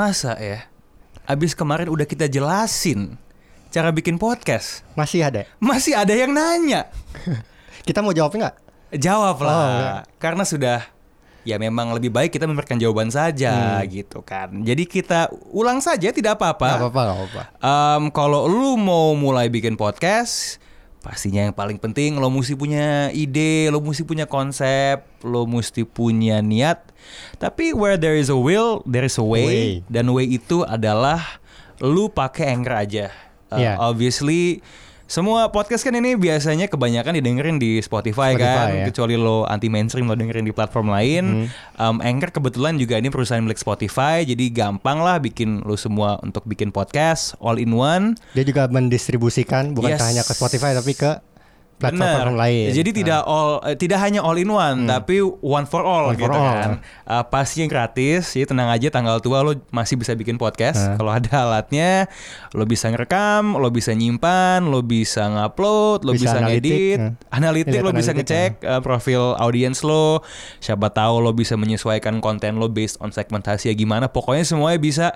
Masa ya? Abis kemarin udah kita jelasin cara bikin podcast, Masih ada. masih ada yang nanya. Kita mau jawabnya nggak? Jawab Oh, lah, iya. karena sudah ya memang lebih baik kita memberikan jawaban saja gitu kan. Jadi kita ulang saja tidak apa-apa. apa-apa, nggak apa-apa. Em, kalau lu mau mulai bikin podcast, pastinya yang paling penting lo mesti punya ide, lo mesti punya konsep, lo mesti punya niat. Tapi where there is a will, there is a way. Way. Dan way itu adalah lu pakai Anchor aja. Uh, Iya. Obviously semua podcast kan ini biasanya kebanyakan didengerin di Spotify, Spotify, kan, ya. kecuali lo anti mainstream lo dengerin di platform lain. Um, Anchor kebetulan juga ini perusahaan milik Spotify, jadi gampang lah bikin lo semua untuk bikin podcast all in one. Dia juga mendistribusikan bukan Yes. hanya ke Spotify tapi ke platform Benar. lain. Jadi tidak all eh, tidak hanya all in one, tapi one for all One for gitu all. kan. Uh, pastinya gratis, jadi tenang aja tanggal tua lo masih bisa bikin podcast. Nah. Kalau ada alatnya, lo bisa ngerekam, lo bisa nyimpan, lo bisa ngupload, lo bisa, Bisa analitik, ngedit, nah. analitik Lihat lo bisa analitik, ngecek uh, profil audiens lo. Siapa tahu lo bisa menyesuaikan konten lo based on segmentasi ya gimana. Pokoknya semuanya bisa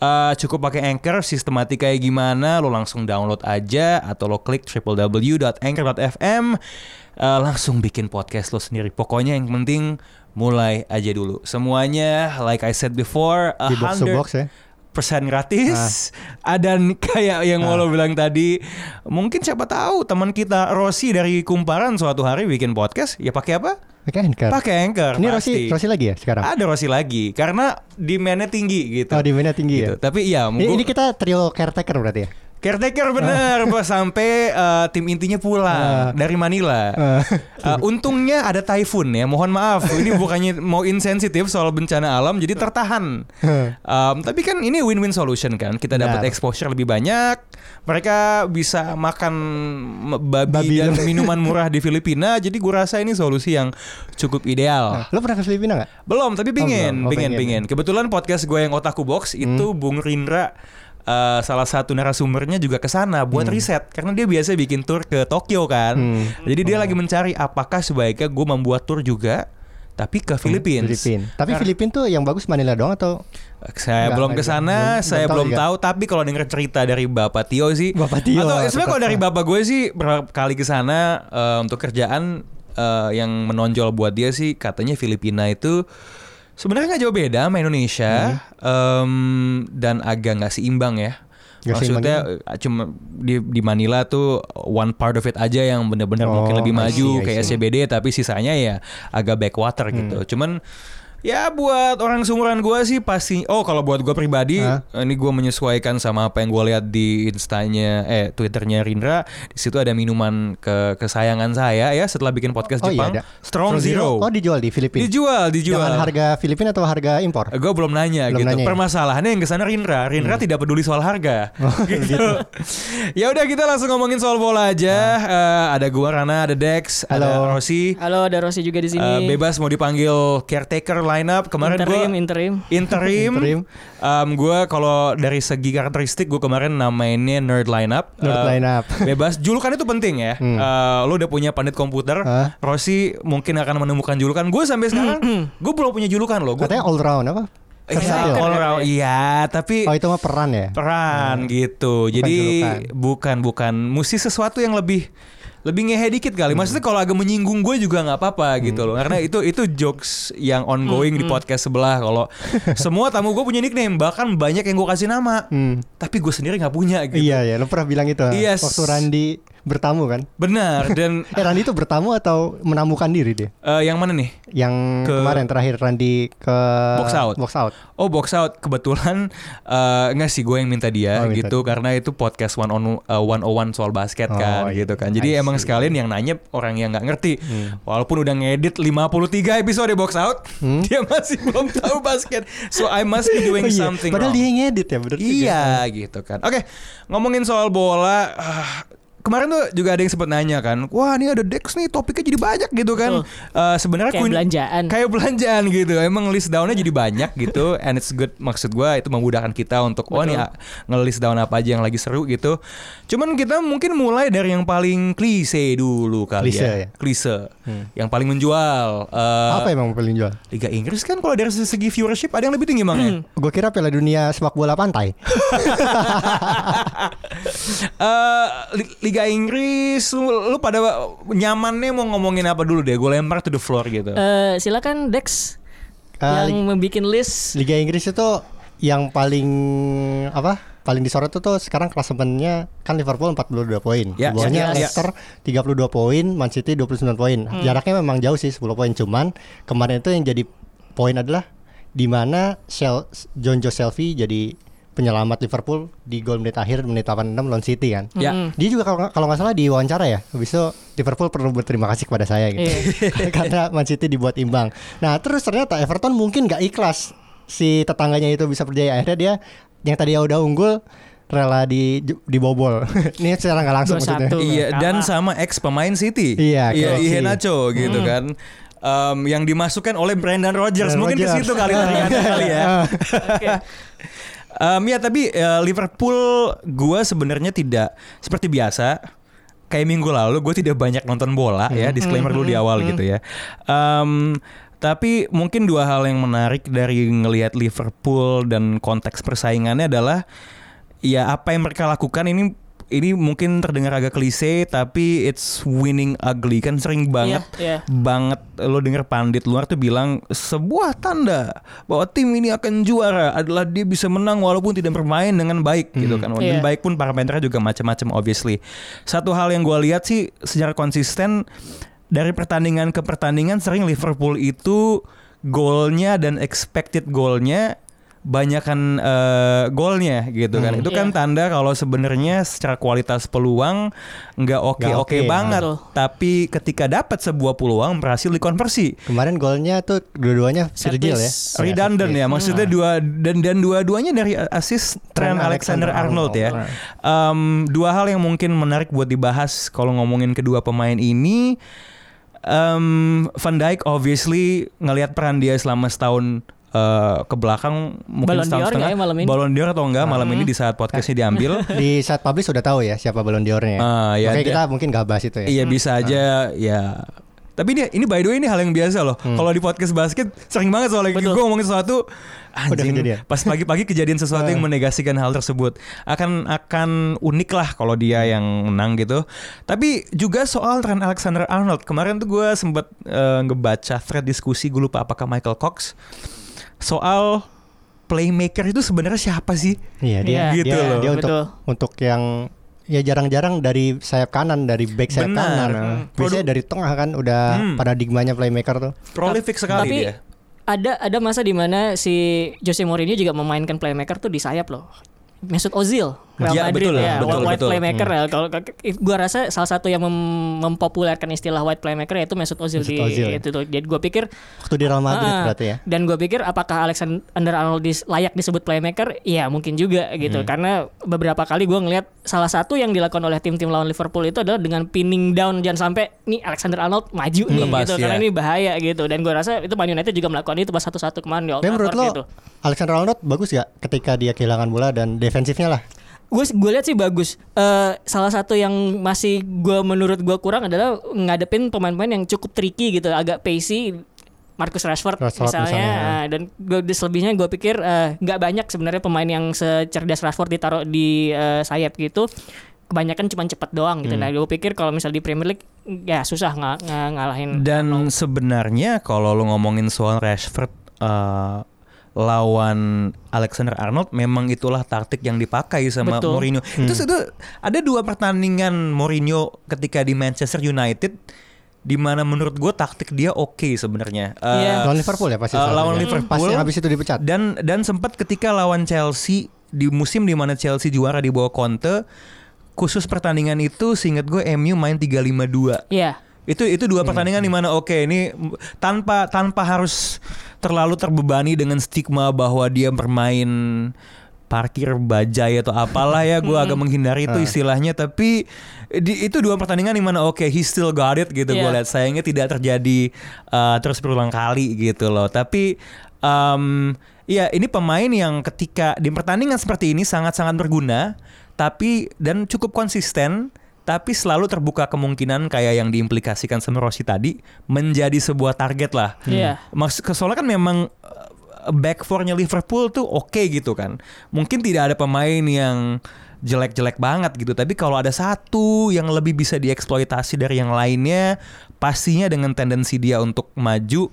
uh, cukup pakai Anchor, sistematika kayak gimana, lo langsung download aja atau lo klik www.anchor.fm uh, langsung bikin podcast lo sendiri. Pokoknya yang penting mulai aja dulu. Semuanya like I said before, a Di box to box ya. persen gratis. Ada n- kayak yang mau Ah. lo bilang tadi, mungkin siapa tahu teman kita Rossi dari Kumparan suatu hari bikin podcast, ya pakai apa? Pakai Anchor. Pakai Anchor. Ini pasti. Rossi, Rossi lagi ya sekarang? Ada Rossi lagi karena demandnya tinggi gitu. Oh, demandnya tinggi Gitu. ya. Tapi iya, Ini, gua- ini kita trio caretaker berarti ya? Caretaker bener Bos. sampai eh, tim intinya pulang Ah. dari Manila. Ah. Eh, untungnya ada typhoon ya. Mohon maaf, ini bukannya mau insensitif soal bencana alam, jadi tertahan. Em, tapi kan ini win-win solution kan. Kita dapat exposure lebih banyak. Mereka bisa makan babi, Babi dan minuman murah di Filipina. Jadi gua rasa ini solusi yang cukup ideal. Lo pernah ke Filipina nggak? Belum, tapi pingin, belum. Oh, pingin, pingin. Kebetulan podcast gue yang Otaku Box itu Bung Rindra eh, salah satu narasumbernya juga ke sana buat riset karena dia biasa bikin tour ke Tokyo kan. Hmm. Jadi dia lagi mencari apakah sebaiknya gue membuat tour juga tapi ke Filipina. Filipin. Tapi Filipin tuh yang bagus Manila doang atau Saya Nggak, belum ke sana, belum- belum saya tahu belum juga. tahu. Tapi kalau denger cerita dari Bapak Tio sih, Bapak Tio, atau sebenarnya kalau dari Bapak gue sih berapa kali ke sana eh, untuk kerjaan eh, yang menonjol buat dia sih katanya Filipina itu sebenarnya nggak jauh beda sama Indonesia em, dan agak nggak seimbang ya. Nggak seimbang Maksudnya eh, cuma di di Manila tuh one part of it aja yang benar-benar Oh, mungkin lebih I maju see, I kayak see. SCBD tapi sisanya ya agak backwater gitu. Cuman ya buat orang seumuran gua sih pasti oh kalau buat gua pribadi Hah? ini gua menyesuaikan sama apa yang gua lihat di instanya eh twitternya Rindra di situ ada minuman ke kesayangan saya ya setelah bikin podcast Oh iya Jepang ada. Strong, Zero, Oh dijual di Filipina. dijual dijual Dengan harga Filipina atau harga impor? Gue belum nanya Belum gitu. nanya ya? Permasalahannya yang ke sana Rindra. Rindra tidak peduli soal harga. gitu. ya udah kita langsung ngomongin soal bola aja. Eh, ada gua Rana, ada Dex, ada Halo. Rossi. Halo, ada Rossi juga di sini. Eh, bebas mau dipanggil caretaker lineup. Kemarin interim, gua interim. interim. Interim. Em, gua kalau dari segi karakteristik gue kemarin namainnya nerd lineup. Nerd Eh, lineup. Bebas. Julukan itu penting ya. Hmm. Eh, lu udah punya pandit komputer. Hah? Rossi mungkin akan menemukan julukan. Gue sampai sekarang gue belum punya julukan loh. Gua, Katanya all round apa? Iya, all around. Iya, tapi Oh itu mah peran ya? peran gitu. Bukan Jadi julukan. bukan bukan mesti sesuatu yang lebih lebih ngehe dikit kali. Hmm. Maksudnya kalau agak menyinggung gue juga nggak apa-apa gitu loh. Karena itu itu jokes yang ongoing Hmm, di podcast sebelah. Kalau semua tamu gue punya nickname, bahkan banyak yang gue kasih nama. Hmm. Tapi gue sendiri nggak punya gitu. Iya ya, lo pernah bilang itu. Yes. Waktu Randi bertamu kan? Benar dan Eh Randy itu bertamu atau menamukan diri dia? eh, yang mana nih? Yang Ke- kemarin terakhir Randy ke Box out. Box out. Oh box out kebetulan nggak sih gue yang minta dia Oh, minta gitu karena itu podcast one on uh, 101 soal basket Oh, kan iya. gitu kan. Jadi emang sekalian yang nanya orang yang nggak ngerti. Hmm. Walaupun udah ngedit 53 episode box out, Hmm? dia masih belum tahu basket. So I must be doing Oh iya, something Padahal wrong. dia ngedit ya, bener juga. Iya gitu kan. Oke, ngomongin soal bola. ah, kemarin tuh juga ada yang sempat nanya kan, wah ini ada Dex nih topiknya jadi banyak gitu kan. Eh, Sebenarnya Kayak Queen- belanjaan. Kayak belanjaan gitu. Emang list downnya jadi banyak gitu. And it's good. Maksud gua itu memudahkan kita untuk oh nih ah, nge-list down apa aja yang lagi seru gitu. Cuman kita mungkin mulai dari yang paling klise dulu kali Klise ya. ya? Klise. Yang paling menjual. Eh, Apa emang paling jual? Liga Inggris kan kalau dari segi viewership ada yang lebih tinggi bang ya? Gue kira Piala Dunia sepak bola pantai. Eh, Li- Liga Inggris lu, lu pada nyamannya mau ngomongin apa dulu deh? Gue lempar to the floor gitu. Eh, silakan Dex Eh, yang membuat list. Liga Inggris itu yang paling apa? Paling disorot itu tuh sekarang klasemennya kan Liverpool 42 poin. Ya, bawahnya ya, ya. Leicester 32 poin, Man City 29 poin. Hmm. Jaraknya memang jauh sih 10 poin cuman kemarin itu yang jadi poin adalah di mana John Joe Shelby jadi penyelamat Liverpool di gol menit akhir menit 86 lawan City kan. Ya. Mm-mm. Dia juga kalau nggak- kalau nggak salah di wawancara ya, habis itu Liverpool perlu berterima kasih kepada saya gitu. Iya. Karena Man City dibuat imbang. Nah, terus ternyata Everton mungkin nggak ikhlas si tetangganya itu bisa berjaya. Akhirnya dia yang tadi udah unggul rela di dibobol. Ini secara nggak langsung 2-1. maksudnya. Iya dan sama ex pemain City. Iya, iya Kelsey. Iheanacho gitu kan. Em, yang dimasukkan oleh Brandon Rodgers Brandon mungkin ke situ kali kali ya. Oke. Em, ya tapi eh, Liverpool gua sebenarnya tidak seperti biasa kayak minggu lalu gue tidak banyak nonton bola ya disclaimer dulu di awal gitu ya. Em, tapi mungkin dua hal yang menarik dari ngelihat Liverpool dan konteks persaingannya adalah ya apa yang mereka lakukan ini ini mungkin terdengar agak klise tapi it's winning ugly kan sering banget Iya, iya. banget lo denger pandit luar tuh bilang sebuah tanda bahwa tim ini akan juara adalah dia bisa menang walaupun tidak bermain dengan baik gitu kan dan Iya. baik pun parameternya juga macam-macam obviously satu hal yang gue lihat sih secara konsisten dari pertandingan ke pertandingan sering Liverpool itu golnya dan expected golnya banyakan eh, golnya gitu kan. Hmm. Itu kan Iya. tanda kalau sebenarnya secara kualitas peluang nggak oke Nggak oke oke, banget. betul. Tapi ketika dapat sebuah peluang berhasil dikonversi. Kemarin golnya tuh dua-duanya Virgil ya. Redundant ya, maksudnya dua dan dan dua-duanya dari asis Trent Alexander Arnold ya. Em, dua hal yang mungkin menarik buat dibahas kalau ngomongin kedua pemain ini. Em, Van Dijk obviously ngelihat peran dia selama setahun eh, ke belakang mungkin Ballon setahun setengah ya malam ini? Ballon d'Or atau enggak malam ini di saat podcastnya diambil Di saat publish sudah tahu ya siapa Ballon d'Or-nya. Ah, ya, Oke, dia- kita mungkin gak bahas itu ya. Iya bisa aja ya. Tapi ini ini by the way ini hal yang biasa loh. Kalau di podcast basket sering banget soalnya gue ngomongin sesuatu anjing pas pagi-pagi kejadian sesuatu yang menegasikan hal tersebut. Akan akan unik lah kalau dia yang menang gitu. Tapi juga soal Trent Alexander Arnold. Kemarin tuh gue sempat eh, ngebaca thread diskusi gue lupa apakah Michael Cox soal playmaker itu sebenarnya siapa sih? Iya dia, Iya, gitu dia, loh. dia untuk Betul. untuk yang ya jarang-jarang dari sayap kanan dari back sayap Benar. kanan. Hmm. Nah, Biasanya dari tengah kan udah Hmm. paradigmanya playmaker tuh. Prolific sekali Tapi dia. ada ada masa di mana si Jose Mourinho juga memainkan playmaker tuh di sayap loh. Mesut Ozil Real Ya, Madrid betul, ya, betul, white betul. playmaker ya. Kalau gua rasa salah satu yang mem- mempopulerkan istilah white playmaker yaitu Mesut Ozil Mesut di Ozil, ya. itu tuh. Jadi gua pikir Waktu di Real Madrid Ah, berarti ya. Dan gue pikir apakah Alexander Arnold dis- layak disebut playmaker? Iya mungkin juga gitu. Hmm. Karena beberapa kali gue ngelihat salah satu yang dilakukan oleh tim-tim lawan Liverpool itu adalah dengan pinning down jangan sampai nih Alexander Arnold maju nih Lepas, gitu. Karena ya. ini bahaya gitu. Dan gue rasa itu Man United juga melakukan itu pas satu-satu kemarin di Old Trafford lo gitu. Alexander Arnold bagus gak ketika dia kehilangan bola dan defensifnya lah? Gue gue lihat sih bagus. Eh, salah satu yang masih gue menurut gue kurang adalah ngadepin pemain-pemain yang cukup tricky gitu, agak pacey. Marcus Rashford, Rashford misalnya, misalnya. Ah, dan gue selebihnya gue pikir eh, nggak banyak sebenarnya pemain yang secerdas Rashford ditaruh di eh, sayap gitu. Kebanyakan cuma cepat doang gitu. Nah, gue pikir kalau misal di Premier League ya susah nggak ng- ngalahin. Dan sebenarnya kalau lo ngomongin soal Rashford, eh, lawan Alexander Arnold memang itulah taktik yang dipakai sama Betul. Mourinho. Itu sudah ada dua pertandingan Mourinho ketika di Manchester United di mana menurut gue taktik dia oke sebenarnya. Eh, Iya. Lawan Liverpool ya pasti. Eh, salah lawan satunya. Liverpool. Pas yang habis itu dipecat. dan dan sempat ketika lawan Chelsea di musim di mana Chelsea juara di bawah Conte khusus pertandingan itu seingat gue MU main 3-5-2 Iya. itu itu dua pertandingan di mana oke ini m- tanpa tanpa harus terlalu terbebani dengan stigma bahwa dia bermain parkir bajai atau apalah ya gue agak menghindari itu istilahnya. Tapi di, itu dua pertandingan di mana oke he still got it gitu. Gue Iya. lihat sayangnya tidak terjadi uh, terus berulang kali gitu loh. Tapi um, ya ini pemain yang ketika di pertandingan seperti ini sangat-sangat berguna tapi dan cukup konsisten tapi selalu terbuka kemungkinan kayak yang diimplikasikan sama Rossi tadi menjadi sebuah target lah. Iya. Maksud soalnya kan memang uh, back four-nya Liverpool tuh oke gitu kan. Mungkin tidak ada pemain yang jelek-jelek banget gitu, tapi kalau ada satu yang lebih bisa dieksploitasi dari yang lainnya, pastinya dengan tendensi dia untuk maju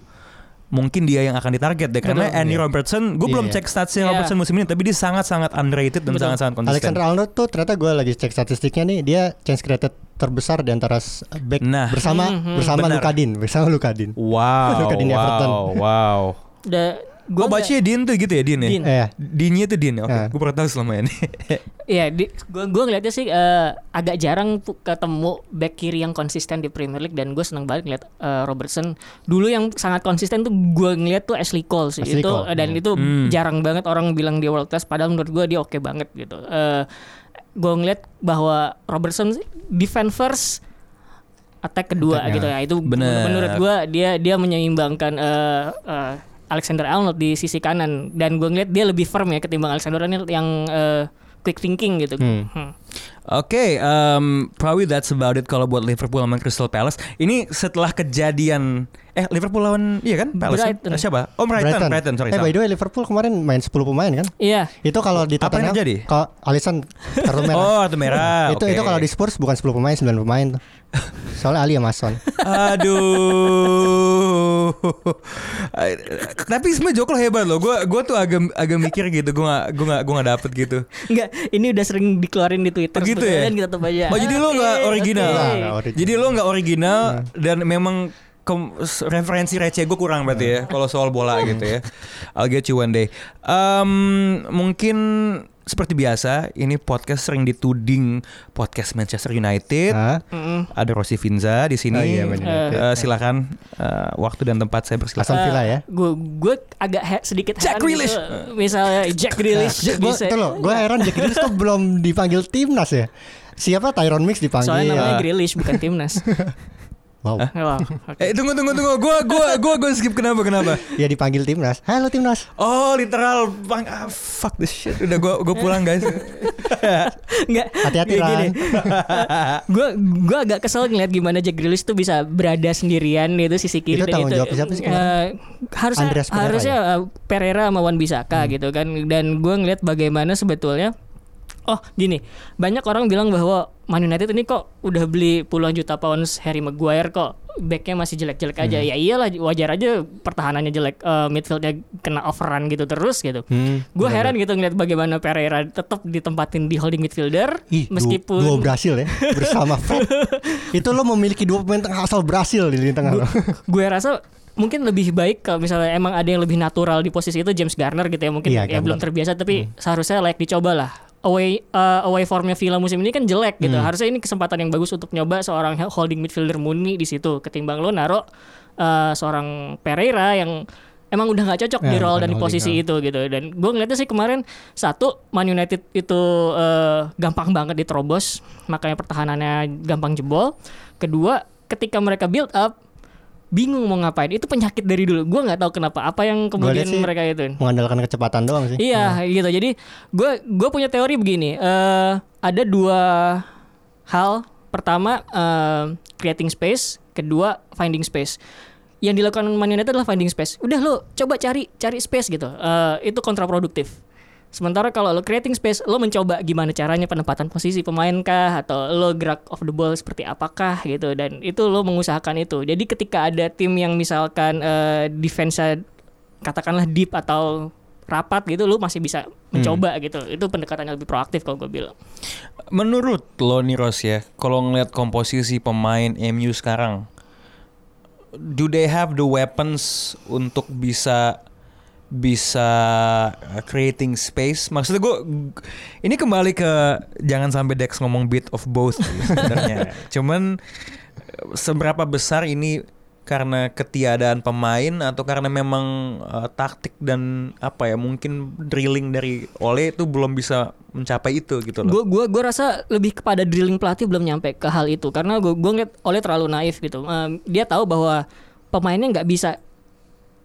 mungkin dia yang akan ditarget deh karena Betul. Andy Iya. Robertson gue Iya, belum iya. cek statsnya Iya. Robertson musim ini tapi dia sangat-sangat underrated dan sangat-sangat konsisten. Alexander Arnold tuh ternyata gue lagi cek statistiknya nih dia chance created terbesar di antara back Nah. bersama Mhm. bersama Benar. Lukadin bersama Lukadin. Wow, Luka di Everton. wow, wow. Da, Gue gua bacanya Dean tuh gitu ya Dean ya? Dean. Eh, Dinnya tuh Dean ya? Oke, Nah. gue pernah tahu selama ini. Iya, di, gua gua ngeliatnya sih eh, agak jarang ketemu back kiri yang konsisten di Premier League dan gue seneng banget ngeliat eh, Robertson. Dulu yang sangat konsisten tuh gue ngeliat tuh Ashley Cole sih. Ashley itu Cole, eh, dan hmm. itu Hmm. jarang banget orang bilang dia world class padahal menurut gue dia oke banget gitu. Eh gue ngeliat bahwa Robertson sih defend first attack kedua Attack-nya. gitu ya. Itu Bener. menurut gue dia dia menyeimbangkan eh, eh, Alexander Arnold di sisi kanan dan gue ngeliat dia lebih firm ya ketimbang Alexander Arnold yang eh, quick thinking gitu. Hmm. Hmm. Oke, um, probably that's about it kalau buat Liverpool sama Crystal Palace. Ini setelah kejadian eh Liverpool lawan iya kan Palace? kan? Brighton. Eh, Siapa? Oh Brighton, Brighton, sorry. Eh salah. by the way Liverpool kemarin main 10 pemain kan? Iya. Itu kalau di Apa yang Tottenham terjadi? kalau Alisson kartu merah. Oh, kartu merah. itu oke. itu kalau di Spurs bukan 10 pemain 9 pemain tuh. Soalnya Ali ya Mason. Aduh. Tapi sebenarnya Joko hebat loh. Gue gua tuh agak agak mikir gitu. Gue gak gue gak gue gak dapet gitu. Enggak, ini udah sering dikeluarin di Twitter Oh, gitu ya? dan kita tetap aja. Oh jadi lo nggak original. oke. Nggak, nggak original. Jadi lo nggak original dan memang kom- referensi receh gue kurang berarti ya kalau soal bola gitu ya. I'll get you one day. Um, mungkin seperti biasa ini podcast sering dituding podcast Manchester United. Hah? Mm-mm. Ada Rossi Finza di sini. Oh iya, United. Eh, silakan eh, waktu dan tempat saya Aston bersilakan. Villa ya. Gue gue agak he- sedikit Jack heran Grealish. gitu. Misalnya Jack Grealish Nah, gua, bisa. itu loh, gue heran Jack Grealish kok belum dipanggil timnas ya. Siapa Tyron Mix dipanggil? Soalnya namanya Ah. Grealish bukan timnas. Wow. Wow. oke. Eh tunggu tunggu tunggu. Gua gua gua gua skip kenapa kenapa? Ya dipanggil timnas. Halo timnas. Oh literal bang ah, fuck this shit. Udah gua gua pulang guys. Enggak. Hati-hati, Ran. Gue gue agak kesel ngeliat gimana Jack Grealish tuh bisa berada sendirian itu sisi kiri Itu tanggung jawab siapa sih eh, harusnya Andreas Pereira harusnya eh, Pereira sama Wan Bisaka gitu kan dan gue ngeliat bagaimana sebetulnya Oh gini, banyak orang bilang bahwa Man United ini kok udah beli puluhan juta pounds Harry Maguire kok backnya masih jelek-jelek aja. Ya iyalah wajar aja pertahanannya jelek, eh, midfieldnya kena overrun gitu terus gitu. Hmm, Gue heran gitu ngeliat bagaimana Pereira tetap ditempatin di holding midfielder Ih, meskipun dua berhasil ya bersama Fred. itu lo memiliki dua pemain tengah asal Brasil di lini tengah lo. gue rasa mungkin lebih baik kalau misalnya emang ada yang lebih natural di posisi itu James Garner gitu ya mungkin Iya, ya Garner. belum terbiasa tapi seharusnya layak dicoba lah away uh, away formnya Villa musim ini kan jelek gitu. Harusnya ini kesempatan yang bagus untuk nyoba seorang holding midfielder murni di situ. Ketimbang lo naro uh, seorang Pereira yang emang udah nggak cocok di Ya, role bukan dan di posisi ha. itu gitu. Dan gue ngeliatnya sih kemarin satu Man United itu uh, gampang banget diterobos makanya pertahanannya gampang jebol. Kedua ketika mereka build up bingung mau ngapain. Itu penyakit dari dulu. Gue nggak tahu kenapa. Apa yang kemudian sih mereka itu? Mengandalkan kecepatan doang sih. iya gitu. Jadi gue gue punya teori begini. Eh ada dua hal. Pertama eh, creating space. Kedua finding space. Yang dilakukan Man United adalah finding space. Udah lo coba cari cari space gitu. Eh, itu kontraproduktif Sementara kalau lo creating space, lo mencoba gimana caranya penempatan posisi pemain kah? Atau lo gerak off the ball seperti apakah gitu? Dan itu lo mengusahakan itu. Jadi ketika ada tim yang misalkan eh, defense katakanlah deep atau rapat gitu lu masih bisa mencoba gitu. Itu pendekatan yang lebih proaktif kalau gue bilang. Menurut lo nih Ros ya, kalau ngeliat komposisi pemain MU sekarang, do they have the weapons untuk bisa bisa uh, creating space? Maksudnya gue ini kembali ke jangan sampai Dex ngomong bit of both sebenarnya. Cuman seberapa besar ini karena ketiadaan pemain atau karena memang uh, taktik dan apa ya mungkin drilling dari Ole itu belum bisa mencapai itu gitu loh. Gue gua gua rasa lebih kepada drilling pelatih belum nyampe ke hal itu karena gue gue ngeliat oleh terlalu naif gitu. Em, dia tahu bahwa pemainnya nggak bisa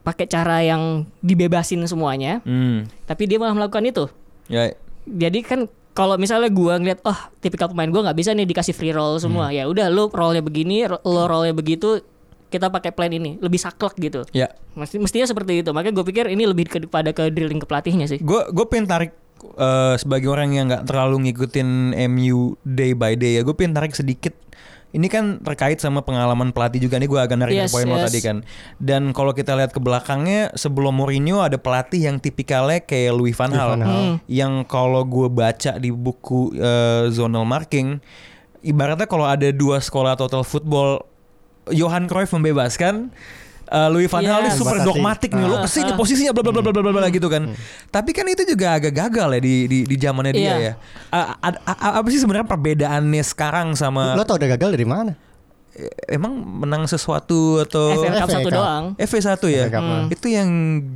pakai cara yang dibebasin semuanya, Hmm. tapi dia malah melakukan itu. Ya Jadi kan kalau misalnya gua ngeliat, oh tipikal pemain gua nggak bisa nih dikasih free roll semua, ya udah lu rollnya begini, lo rollnya begitu, kita pakai plan ini, lebih saklek gitu. ya Mesti mestinya seperti itu. Makanya gue pikir ini lebih kepada ke drilling ke pelatihnya sih. gue gue pengen tarik eh, sebagai orang yang nggak terlalu ngikutin MU day by day ya gue pengen tarik sedikit ini kan terkait sama pengalaman pelatih juga nih gue agak narik dari Yes, poin lo yes. tadi kan dan kalau kita lihat ke belakangnya sebelum Mourinho ada pelatih yang tipikalnya kayak Louis van Gaal. Hmm. yang kalau gue baca di buku eh, zonal marking ibaratnya kalau ada dua sekolah total football Johan Cruyff membebaskan eh, Louis van Gaal Iya. ini super Batasi. dogmatik nih lo Ah, ke sini posisinya bla bla bla bla bla bla gitu kan tapi kan itu juga agak gagal ya di di, di zamannya dia Iya. ya a- apa sih sebenarnya perbedaannya sekarang sama Lo tau udah gagal dari mana? Emang menang sesuatu atau FA Cup satu doang. FA 1 ya Cup, ah. itu yang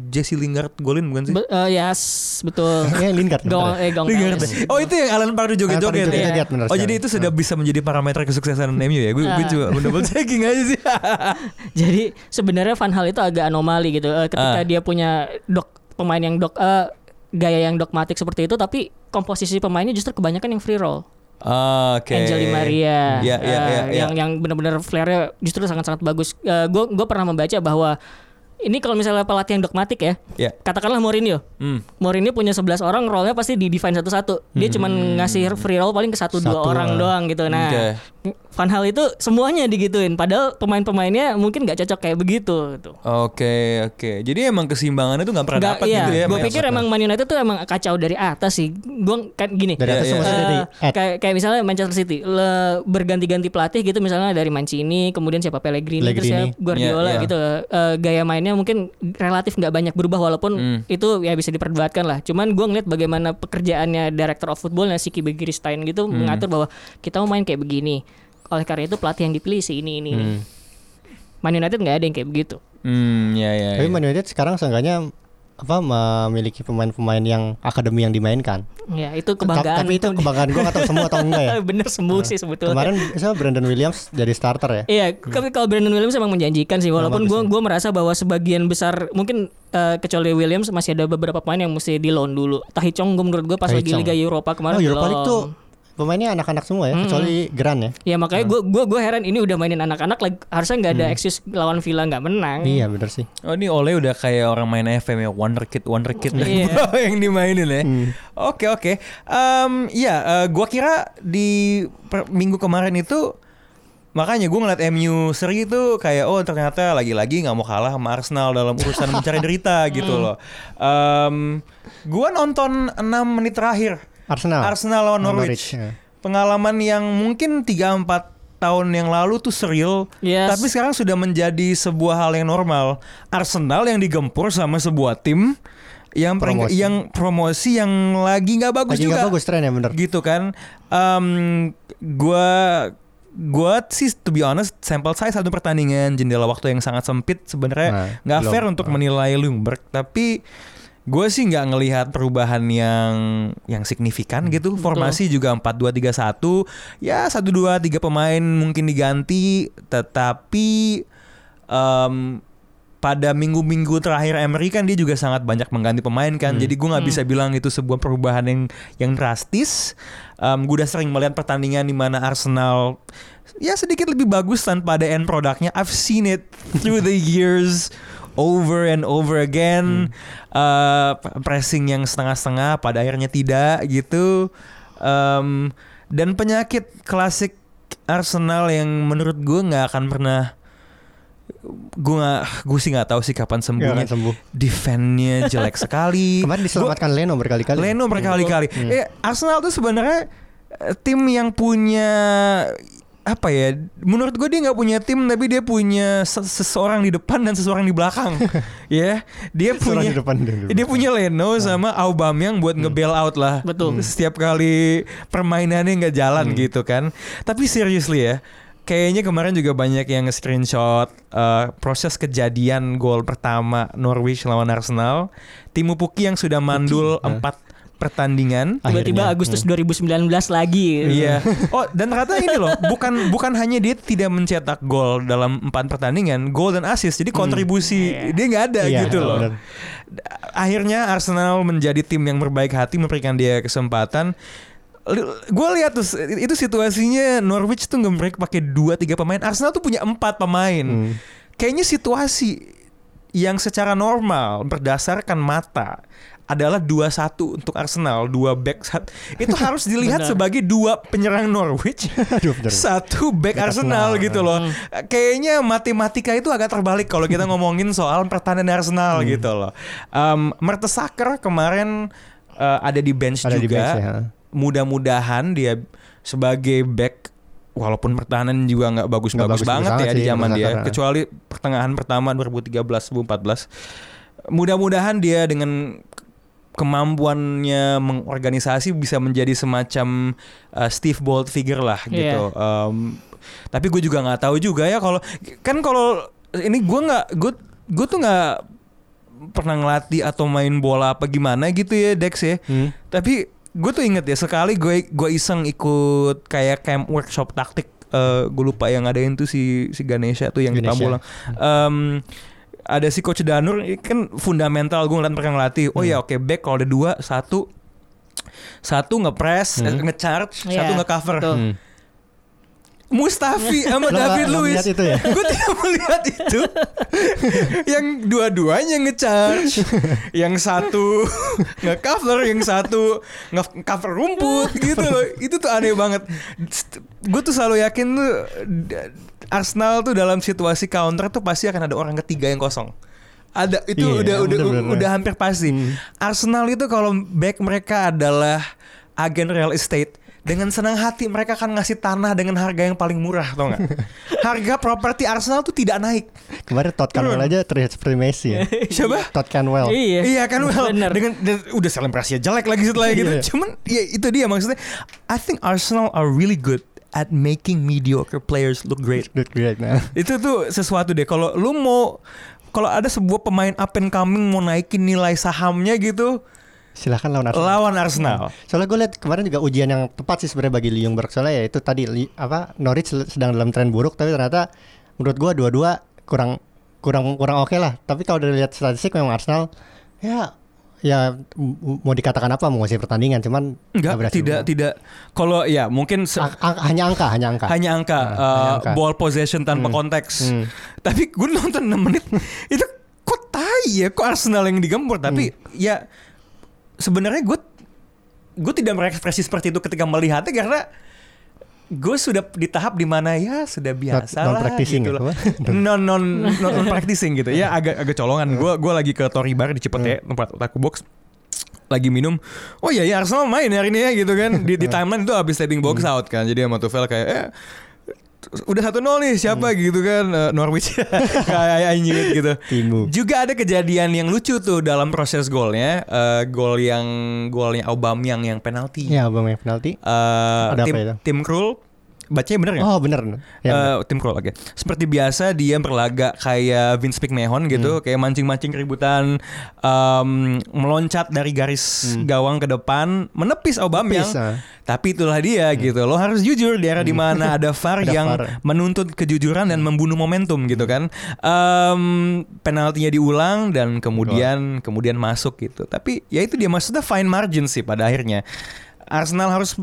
Jesse Lingard golin bukan sih Be- eh, yes, betul. Kayaknya Lingard. Gong, eh, gong Lingard. Oh itu yang Alan Pardew joget-joget ya? benar Oh jadi itu sudah bisa menjadi parameter kesuksesan MU ya? Gue gue Ah. coba double checking aja sih. Jadi sebenarnya Van Hal itu agak anomali gitu. Eh, ketika Ah. dia punya dok pemain yang dok eh, gaya yang dogmatik seperti itu, tapi komposisi pemainnya justru kebanyakan yang free roll. Oke. Angel Di Maria, Iya iya eh, iya. iya. yang yang benar-benar flare-nya justru sangat-sangat bagus. Gue gue pernah membaca bahwa ini kalau misalnya pelatih yang dogmatik ya, Ya. katakanlah Mourinho. Hmm. Mourinho punya 11 orang role-nya pasti di define satu-satu. Dia cuman ngasih free roll paling ke satu, dua orang doang gitu. Nah, Oke. Van Hal itu semuanya digituin. Padahal pemain-pemainnya mungkin nggak cocok kayak begitu gitu. Oke oke. Jadi emang keseimbangannya tuh nggak pernah dapat iya. gitu ya? Gue Mas? pikir emang Man United tuh emang kacau dari atas sih. Gue kan gini. Dari atas Iya, Eh, dari at. kayak kayak misalnya Manchester City le, berganti-ganti pelatih gitu misalnya dari Mancini kemudian siapa Pellegrini, terus ya Pellegrini. Guardiola Iya, iya. gitu Eh, gaya mainnya mungkin relatif nggak banyak berubah walaupun Hmm. itu ya bisa diperdebatkan lah cuman gue ngeliat bagaimana pekerjaannya director of footballnya Siki Begiristain gitu Hmm. mengatur bahwa kita mau main kayak begini oleh karena itu pelatih yang dipilih si ini ini, ini. Man United nggak ada yang kayak begitu Hmm ya ya. Tapi ya. Man United sekarang seenggaknya apa memiliki pemain-pemain yang akademi yang dimainkan. ya itu kebanggaan Tapi itu kebanggaan gue atau semua atau enggak ya? bener sembuh sih sebetulnya Kemarin misalnya Brandon Williams jadi starter ya. Iya, tapi kalau Brandon Williams emang menjanjikan sih. Walaupun bagus gue ya. merasa bahwa sebagian besar mungkin eh, kecuali Williams masih ada beberapa pemain yang mesti di loan dulu. Tahi Chong gue menurut gue pas Tahi lagi Chong. Liga Eropa kemarin Oh Europa. League tuh pemainnya anak-anak semua ya, kecuali Gran ya. Ya makanya gue gua gua heran ini udah mainin anak-anak like, harusnya nggak ada excuse lawan Villa nggak menang. Iya bener sih. Oh ini Ole udah kayak orang main FM ya Wonder Kid Wonder Kid Iya. yang dimainin ya. Oke oke. Em, Iya, eh, gua kira di per- minggu kemarin itu makanya gue ngeliat MU seri itu kayak oh ternyata lagi-lagi nggak mau kalah sama Arsenal dalam urusan mencari derita gitu loh. Em, gua nonton 6 menit terakhir Arsenal. Arsenal lawan Norwich. Norwich, ya. Pengalaman yang mungkin 3 4 tahun yang lalu tuh surreal, Yes. tapi sekarang sudah menjadi sebuah hal yang normal. Arsenal yang digempur sama sebuah tim yang Promosi. yang promosi yang lagi nggak bagus Lagi juga. nggak bagus tren ya bener. Gitu kan. Em, gua gua sih to be honest sample size satu pertandingan jendela waktu yang sangat sempit Nah, sebenarnya nggak belum. fair untuk menilai Ljungberg tapi gue sih nggak ngelihat perubahan yang yang signifikan gitu formasi juga 4-2-3-1 ya 1-2 tiga pemain mungkin diganti tetapi em, pada minggu-minggu terakhir Emery kan dia juga sangat banyak mengganti pemain kan. Jadi gue nggak bisa bilang itu sebuah perubahan yang yang drastis. Um, gue udah sering melihat pertandingan di mana Arsenal ya sedikit lebih bagus tanpa ada end produknya. I've seen it through the years over and over again. Uh, pressing yang setengah-setengah pada akhirnya tidak gitu. Um, dan penyakit klasik Arsenal yang menurut gue nggak akan pernah gue nggak gue sih nggak tahu sih kapan sembuhnya. sembuh. Defendnya jelek sekali. Kemarin diselamatkan Leno berkali-kali. Leno berkali-kali. Eh, Arsenal tuh sebenarnya eh, tim yang punya apa ya? Menurut gue dia nggak punya tim, tapi dia punya se- seseorang di depan dan seseorang di belakang. ya, dia Seorang punya di depan dan di dia punya Leno sama Aubameyang buat nge-bail out lah. Betul. Setiap kali permainannya nggak jalan gitu kan. Tapi seriously ya. Kayaknya kemarin juga banyak yang nge-screenshot eh, proses kejadian gol pertama Norwich lawan Arsenal. Timu Puki yang sudah mandul empat pertandingan. Tiba-tiba. Agustus 2019 lagi. Iya. Oh, dan ternyata ini loh, bukan bukan hanya dia tidak mencetak gol dalam empat pertandingan, gol dan assist. Jadi kontribusi dia nggak ada Iya, gitu loh. benar. Akhirnya Arsenal menjadi tim yang berbaik hati memberikan dia kesempatan. Gue lihat tuh itu situasinya Norwich tuh nge-break pakai dua tiga pemain. Arsenal tuh punya empat pemain. Hmm. Kayaknya situasi yang secara normal berdasarkan mata adalah 2-1 untuk Arsenal, dua back sat- itu harus dilihat sebagai dua penyerang Norwich, satu back Arsenal Arsenal. gitu loh. Kayaknya matematika itu agak terbalik kalau kita ngomongin soal pertahanan Arsenal gitu loh. Um, Mertesacker kemarin uh, ada di bench Ada di juga. bench, ya. Mudah-mudahan dia sebagai back walaupun pertahanan juga nggak bagus-bagus banget ya di sih, zaman dia Mertesacker. kecuali pertengahan pertama 2013 2014 mudah-mudahan dia dengan kemampuannya mengorganisasi bisa menjadi semacam uh, Steve Bolt figure lah gitu. Um, tapi gue juga nggak tahu juga ya kalau kan kalau ini gue nggak gue gue tuh nggak pernah ngelatih atau main bola apa gimana gitu ya Dex ya. Hmm. Tapi gue tuh inget ya sekali gue gue iseng ikut kayak camp workshop taktik. Eh gue lupa yang ngadain tuh si si Ganesha tuh yang di Ganesha. Pamulang. Em, ada si coach Danur ini kan fundamental gue ngeliat mereka ngelatih. Oh ya oke back kalau ada dua satu satu nge-press, eh, nge-charge, Iya, satu nge-cover. Hmm. Mustafi sama David Luiz. melihat itu ya? Gue tidak melihat itu. yang dua-duanya nge-charge. yang satu nge-cover, yang satu nge-cover rumput gitu loh. Itu tuh aneh banget. Gue tuh selalu yakin tuh Arsenal tuh dalam situasi counter tuh pasti akan ada orang ketiga yang kosong. Ada itu Iya, udah udah bener-bener. udah hampir pasti. Arsenal itu kalau back mereka adalah agen real estate dengan senang hati mereka akan ngasih tanah dengan harga yang paling murah tau nggak? harga properti Arsenal tuh tidak naik. Kemarin Todd Canwell aja terlihat seperti Messi ya. Siapa? Todd Canwell. Iya. Iya kan well Bener. dengan dan udah selebrasinya jelek lagi setelah gitu. Iya. Cuman ya itu dia maksudnya. I think Arsenal are really good at making mediocre players look great. Good, great. Nah. itu tuh sesuatu deh. Kalau lu mau kalau ada sebuah pemain up and coming mau naikin nilai sahamnya gitu, Silahkan lawan Arsenal. lawan Arsenal. Soalnya gue lihat kemarin juga ujian yang tepat sih sebenarnya bagi Ljungberg soalnya ya itu tadi li- apa Norwich sedang dalam tren buruk tapi ternyata menurut gue dua-dua kurang kurang kurang oke lah. Tapi kalau dari lihat statistik memang Arsenal ya ya mau dikatakan apa menguasai pertandingan cuman Enggak, nggak berhasil. tidak tidak. Kalau ya mungkin Ang- ang- hanya angka hanya angka. hanya angka Nah, uh, hanya angka. ball possession tanpa Hmm. konteks. Hmm. Tapi gue nonton 6 menit itu kok tai ya kok Arsenal yang digempur tapi Hmm. ya sebenarnya gue gue tidak berekspresi seperti itu ketika melihatnya karena gue sudah di tahap di mana ya sudah biasa non lah practicing gitu apa? non non non, non practicing gitu. Ya agak agak colongan. Gue gue lagi ke Tori Bar di Cipete tempat otaku box. Lagi minum. Oh iya ya Arsenal main hari ini ya gitu kan. Di, di timeline itu habis setting box out kan. Jadi sama Tuchel kayak eh udah satu nol nih siapa gitu kan Eh, Norwich kayak it gitu Timu. juga ada kejadian yang lucu tuh dalam proses golnya Eh, gol yang golnya Aubameyang yang penalti Ya bang yang penalti. Eh, Ada apa tim itu? tim Krul bacanya bener nggak? Oh bener. Ya, Eh, tim Krul oke. Seperti biasa dia berlagak kayak Vince McMahon gitu, Hmm. kayak mancing-mancing keributan, em, meloncat dari garis gawang ke depan, menepis Aubameyang. Hmm. Ah. Tapi itulah dia gitu. Lo harus jujur di era di mana ada VAR Ada yang VAR. menuntut kejujuran dan membunuh momentum gitu kan. Em, penaltinya diulang dan kemudian kemudian masuk gitu. Tapi ya itu dia maksudnya fine margin sih pada akhirnya. Arsenal harus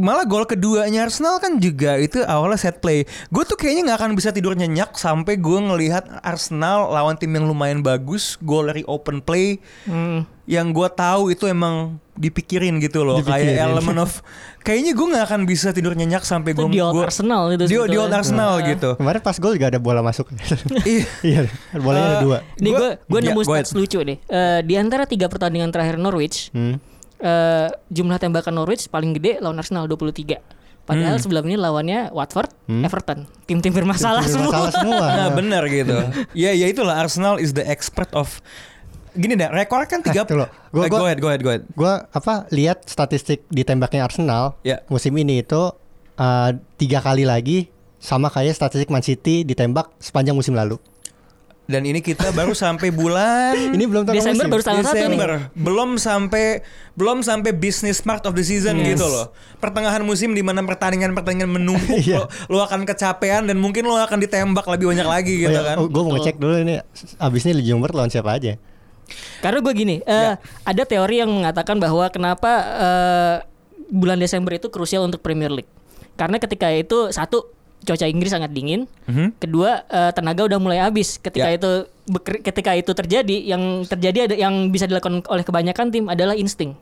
malah gol keduanya Arsenal kan juga itu awalnya set play. Gue tuh kayaknya nggak akan bisa tidur nyenyak sampai gue ngelihat Arsenal lawan tim yang lumayan bagus, gol dari open play Hmm. yang gue tahu itu emang dipikirin gitu loh, Dipikirin. kayak elemen of kayaknya gue nggak akan bisa tidur nyenyak sampai gue di old Arsenal itu di, di old Arsenal Nah. gitu. Kemarin pas gol juga ada bola masuk. Iya. iya, bolanya ada Eh, dua. Nih gue gue nemu stats lucu deh. Eh, di antara tiga pertandingan terakhir Norwich, Hmm. Eh, jumlah tembakan Norwich paling gede lawan Arsenal 23. Padahal Hmm. sebelum ini lawannya Watford, Hmm. Everton, tim-tim bermasalah Tim-tim semua. bermasalah semua. Nah benar gitu. ya ya itulah Arsenal is the expert of gini deh rekor kan tiga. tuh loh. Gua- Eh, go ahead go ahead go ahead. Gua apa lihat statistik ditembaknya Arsenal Ya. musim ini itu uh, tiga kali lagi sama kayak statistik Man City ditembak sepanjang musim lalu. Dan ini kita baru sampai bulan Ini belum tengah Desember musim. baru tanggal satu nih. Desember belum sampai belum sampai business part of the season Yes. gitu loh pertengahan musim di mana pertandingan pertandingan menumpuk Iya. lo, lo akan kecapean dan mungkin lo akan ditembak lebih banyak lagi gitu oh, ya, kan oh, gue mau ngecek dulu ini abis ini 1 lawan siapa aja. Karena gue gini, eh, Ya. ada teori yang mengatakan bahwa kenapa eh, bulan Desember itu krusial untuk Premier League. Karena ketika itu satu cuaca Inggris sangat dingin, Mhm. kedua eh, tenaga udah mulai habis. Ketika Ya. itu beker- ketika itu terjadi, yang terjadi ada yang bisa dilakukan oleh kebanyakan tim adalah insting.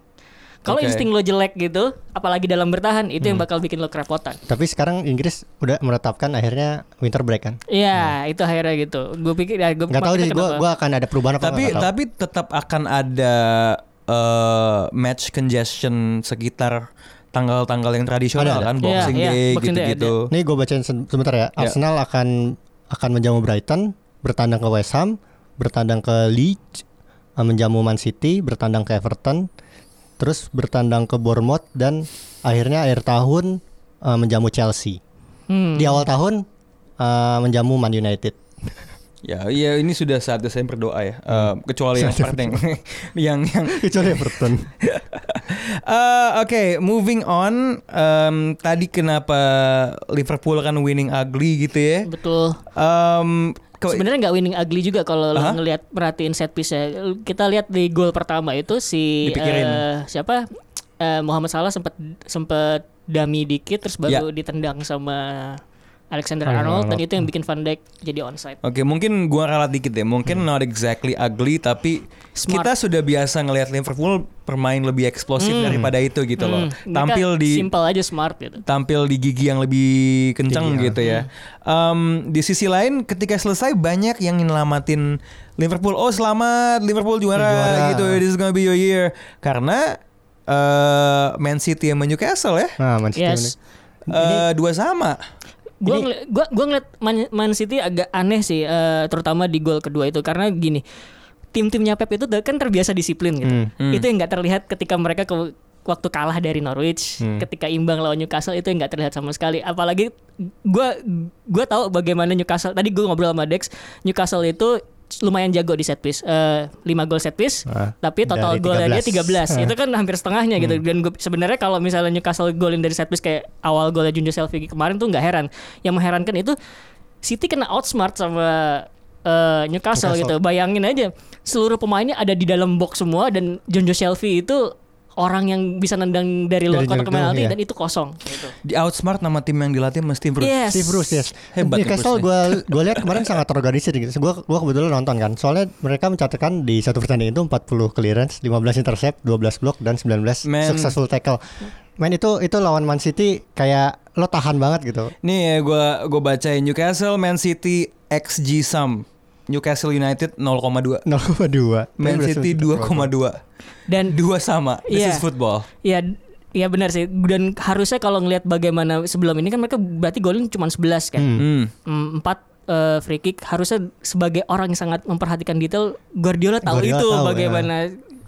Kalau Oke. insting lo jelek gitu, apalagi dalam bertahan, itu Hmm. yang bakal bikin lo kerepotan. Tapi sekarang Inggris udah menetapkan akhirnya winter break kan. Iya, itu akhirnya gitu. Gue pikir ya, gue Nggak tahu deh, gue gua akan ada perubahan apa tapi tapi tetap akan ada eh, match congestion sekitar tanggal-tanggal yang tradisional Ada, ada. kan Boxing Iya, iya, Day Boxing Day gitu-gitu. Nih gue bacain se- sebentar ya. Ya. Arsenal akan akan menjamu Brighton, bertandang ke West Ham, bertandang ke Leeds, eh, menjamu Man City, bertandang ke Everton, terus bertandang ke Bournemouth dan akhirnya akhir tahun eh, menjamu Chelsea. Hmm. Di awal tahun eh, menjamu Man United. Ya, iya ini sudah saatnya saya berdoa ya. Eh, kecuali yang part yang yang yang Kecuali Everton. Eh, Oke, moving on. Em, tadi kenapa Liverpool kan winning ugly gitu ya? Betul. Em, ke- Sebenarnya nggak winning ugly juga kalau lo Hah? ngelihat perhatiin set piece ya. Kita lihat di gol pertama itu si Dipikirin. eh, siapa Eh, Muhammad Salah sempat sempat dummy dikit terus baru ditendang sama Alexander Alexander Arnold dan Arnold. itu yang bikin Van Dijk jadi onside. Oke, mungkin gua ralat dikit ya. Mungkin not exactly ugly tapi Smart. kita sudah biasa ngelihat Liverpool bermain lebih eksplosif Hmm. daripada itu gitu loh. Hmm, mereka Tampil di simple aja smart gitu. tampil di gigi yang lebih kenceng Gigi, gitu ya. Em, di sisi lain ketika selesai banyak yang nyelamatin Liverpool. Oh selamat Liverpool juara, Juara. gitu. This is gonna be your year. Karena eh, Man City sama Newcastle ya Nah, Man City Yes. eh, dua sama. Gua ngeli- gua gua ngeliat Man, Man City agak aneh sih eh, terutama di gol kedua itu karena gini. Tim-timnya Pep itu kan terbiasa disiplin gitu. Hmm. Hmm. Itu yang nggak terlihat ketika mereka ke waktu kalah dari Norwich, Hmm. ketika imbang lawan Newcastle itu yang nggak terlihat sama sekali. Apalagi gua gua tahu bagaimana Newcastle. Tadi gua ngobrol sama Dex, Newcastle itu lumayan jago di set piece. Eh, 5 gol set piece, Ah, tapi total golnya 13. 13. Ah. itu kan hampir setengahnya gitu. Hmm. Dan gua, sebenarnya kalau misalnya Newcastle golin dari set piece kayak awal golnya Junjo Selvi kemarin tuh nggak heran. Yang mengherankan itu City kena outsmart sama eh, Newcastle, Newcastle. gitu. Bayangin aja seluruh pemainnya ada di dalam box semua dan Jonjo Shelvey itu orang yang bisa nendang dari luar kotak penalti iya. dan itu kosong gitu. Di outsmart nama tim yang dilatih mesti Bruce. Yes. Si Bruce yes. Hebat nih Newcastle gue gue lihat kemarin sangat terorganisir gitu. Gue gua kebetulan nonton kan. Soalnya mereka mencatatkan di satu pertandingan itu 40 clearance, 15 intercept, 12 block dan 19 Man. successful tackle. Men itu itu lawan Man City kayak lo tahan banget gitu. Nih ya gua gua bacain Newcastle Man City XG sum. Newcastle United 0,2. 0,2. Man City berhasil 2,2. Dan Dua sama. This Iya. is football. ya ya benar sih dan harusnya kalau ngelihat bagaimana sebelum ini kan mereka berarti golin cuma 11 kan. Hmm. Hmm. Hmm, empat eh, free kick harusnya sebagai orang yang sangat memperhatikan detail Guardiola tahu Guardiola itu tahu, ya. bagaimana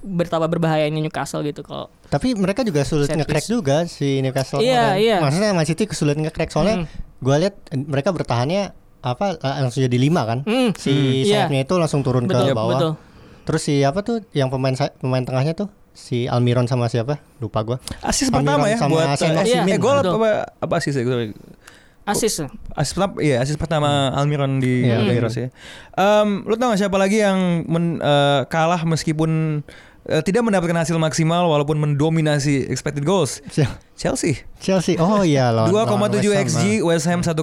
betapa berbahayanya Newcastle gitu kalau Tapi mereka juga sulit nge-crack juga si Newcastle. Iya, iya. Maksudnya Man City kesulit nge-crack soalnya gue lihat eh, mereka bertahannya apa eh, langsung jadi lima kan. Hmm. Si. Iya. sayapnya itu langsung turun betul ke bawah. betul. Terus si apa tuh yang pemain pemain tengahnya tuh si Almiron sama siapa? Lupa gua. Asis Almiron pertama ya sama buat eh, Osimhen. eh, gol apa apa asis ya? Asis. Asis pertama, iya asis pertama Almiron di Iya, Liga Almiron. Inggris ya. Em, lu tau gak siapa lagi yang men- eh, kalah meskipun tidak mendapatkan hasil maksimal walaupun mendominasi expected goals. Chelsea Chelsea. Oh iya lawan 2,7 lawan West Ham, xG, West Ham 1,2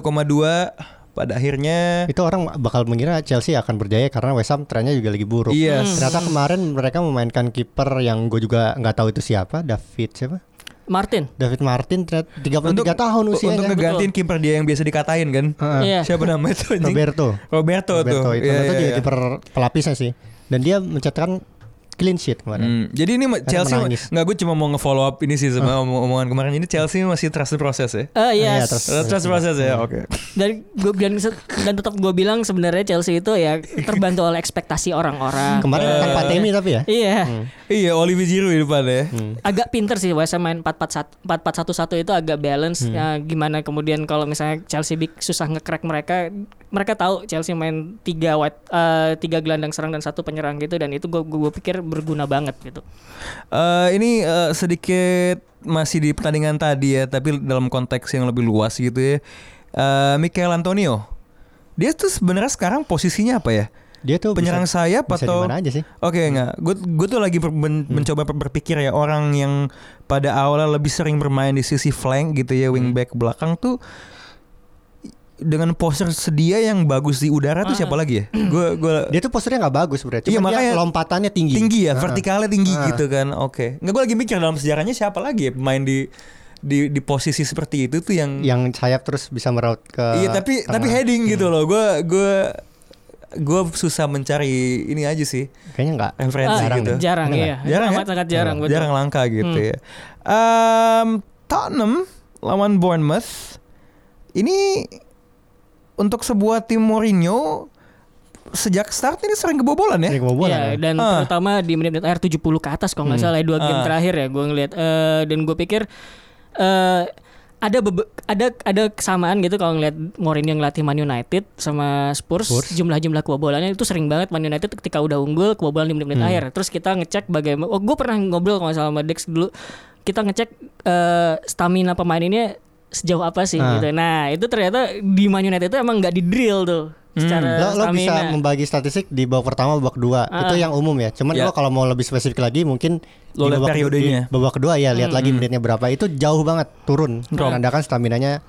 pada akhirnya. Itu orang bakal mengira Chelsea akan berjaya karena West Ham trennya juga lagi buruk. Iya. Ternyata kemarin mereka memainkan kiper yang gue juga nggak tahu itu siapa, David siapa? Martin. David Martin ternyata 33 tahun usianya. Untuk ngegantiin kiper dia yang biasa dikatain kan. Heeh. Iya. Siapa namanya itu? Roberto. Roberto, Roberto tuh. itu, Iya, itu iya, juga iya. kiper pelapisnya sih. Dan dia mencetakkan clean sheet kemarin. Hmm, jadi ini ma- Chelsea menangis. nggak gue cuma mau nge-follow up ini sih sama omong- omongan kemarin ini Chelsea masih trust the process ya. Eh Iya, yes. terus- Trust the process ya, oke. dan gue dan, dan tetap gue bilang sebenarnya Chelsea itu ya terbantu oleh ekspektasi orang-orang. Kemarin tanpa Temi tapi ya. Iya. Iya, Olivier Giroud di depan ya. Agak pinter sih West main 4-4-1 4-4-1-1 itu agak balance Ya, gimana kemudian kalau misalnya Chelsea big susah nge-crack mereka mereka tahu Chelsea main tiga wide, eh, tiga gelandang serang dan satu penyerang gitu dan itu gue gue pikir berguna banget gitu. Eh, ini eh, sedikit masih di pertandingan tadi ya, tapi dalam konteks yang lebih luas gitu ya. Eh Michael Antonio, dia tuh sebenarnya sekarang posisinya apa ya? Dia tuh Penyerang bisa, sayap bisa atau aja sih. Oke enggak, gue gue tuh lagi ber- men- mencoba ber- berpikir ya orang yang pada awalnya lebih sering bermain di sisi flank gitu ya wingback belakang tuh dengan postur sedia yang bagus di udara tuh siapa lagi ya? Gue gue Dia tuh posturnya nggak bagus sebenarnya. Iya, makanya lompatannya tinggi. tinggi ya, Heeh. vertikalnya tinggi Ah. gitu kan. Oke, nggak gue lagi mikir dalam sejarahnya siapa lagi ya pemain di di di posisi seperti itu tuh yang Yang sayap terus bisa meraut ke iya tapi tengah. tapi heading gitu loh. Gue gue gue susah mencari ini aja sih Kayaknya nggak. referensi Ah, gitu. Jarang iya. Jarang ya? sangat jarang betul. Jarang langka gitu ya. Em, Tottenham lawan Bournemouth ini untuk sebuah tim Mourinho sejak start ini sering kebobolan ya. Ini kebobolan. Iya, ya. dan Ah. terutama di menit-menit akhir 70 ke atas kalau nggak salah ya, dua game Ah. terakhir ya gue ngeliat Eh, dan gue pikir eh ada bebe- ada ada kesamaan gitu kalau ngeliat Mourinho ngelatih Man United sama Spurs, Spurs. jumlah-jumlah kebobolannya itu sering banget Man United ketika udah unggul kebobolan di menit-menit akhir. Terus kita ngecek bagaimana oh gue pernah ngobrol kalau nggak salah sama Dex dulu kita ngecek eh, stamina pemain ini sejauh apa sih Ah. gitu. Nah, itu ternyata di Man United itu emang nggak di drill tuh secara Lo, lo bisa membagi statistik di babak pertama, babak kedua. Ah. Itu yang umum ya. Cuman Ya. lo kalau mau lebih spesifik lagi mungkin Lo lihat babak, periodenya. di babak kedua ya lihat lagi menitnya berapa. Itu jauh banget turun. Menandakan staminanya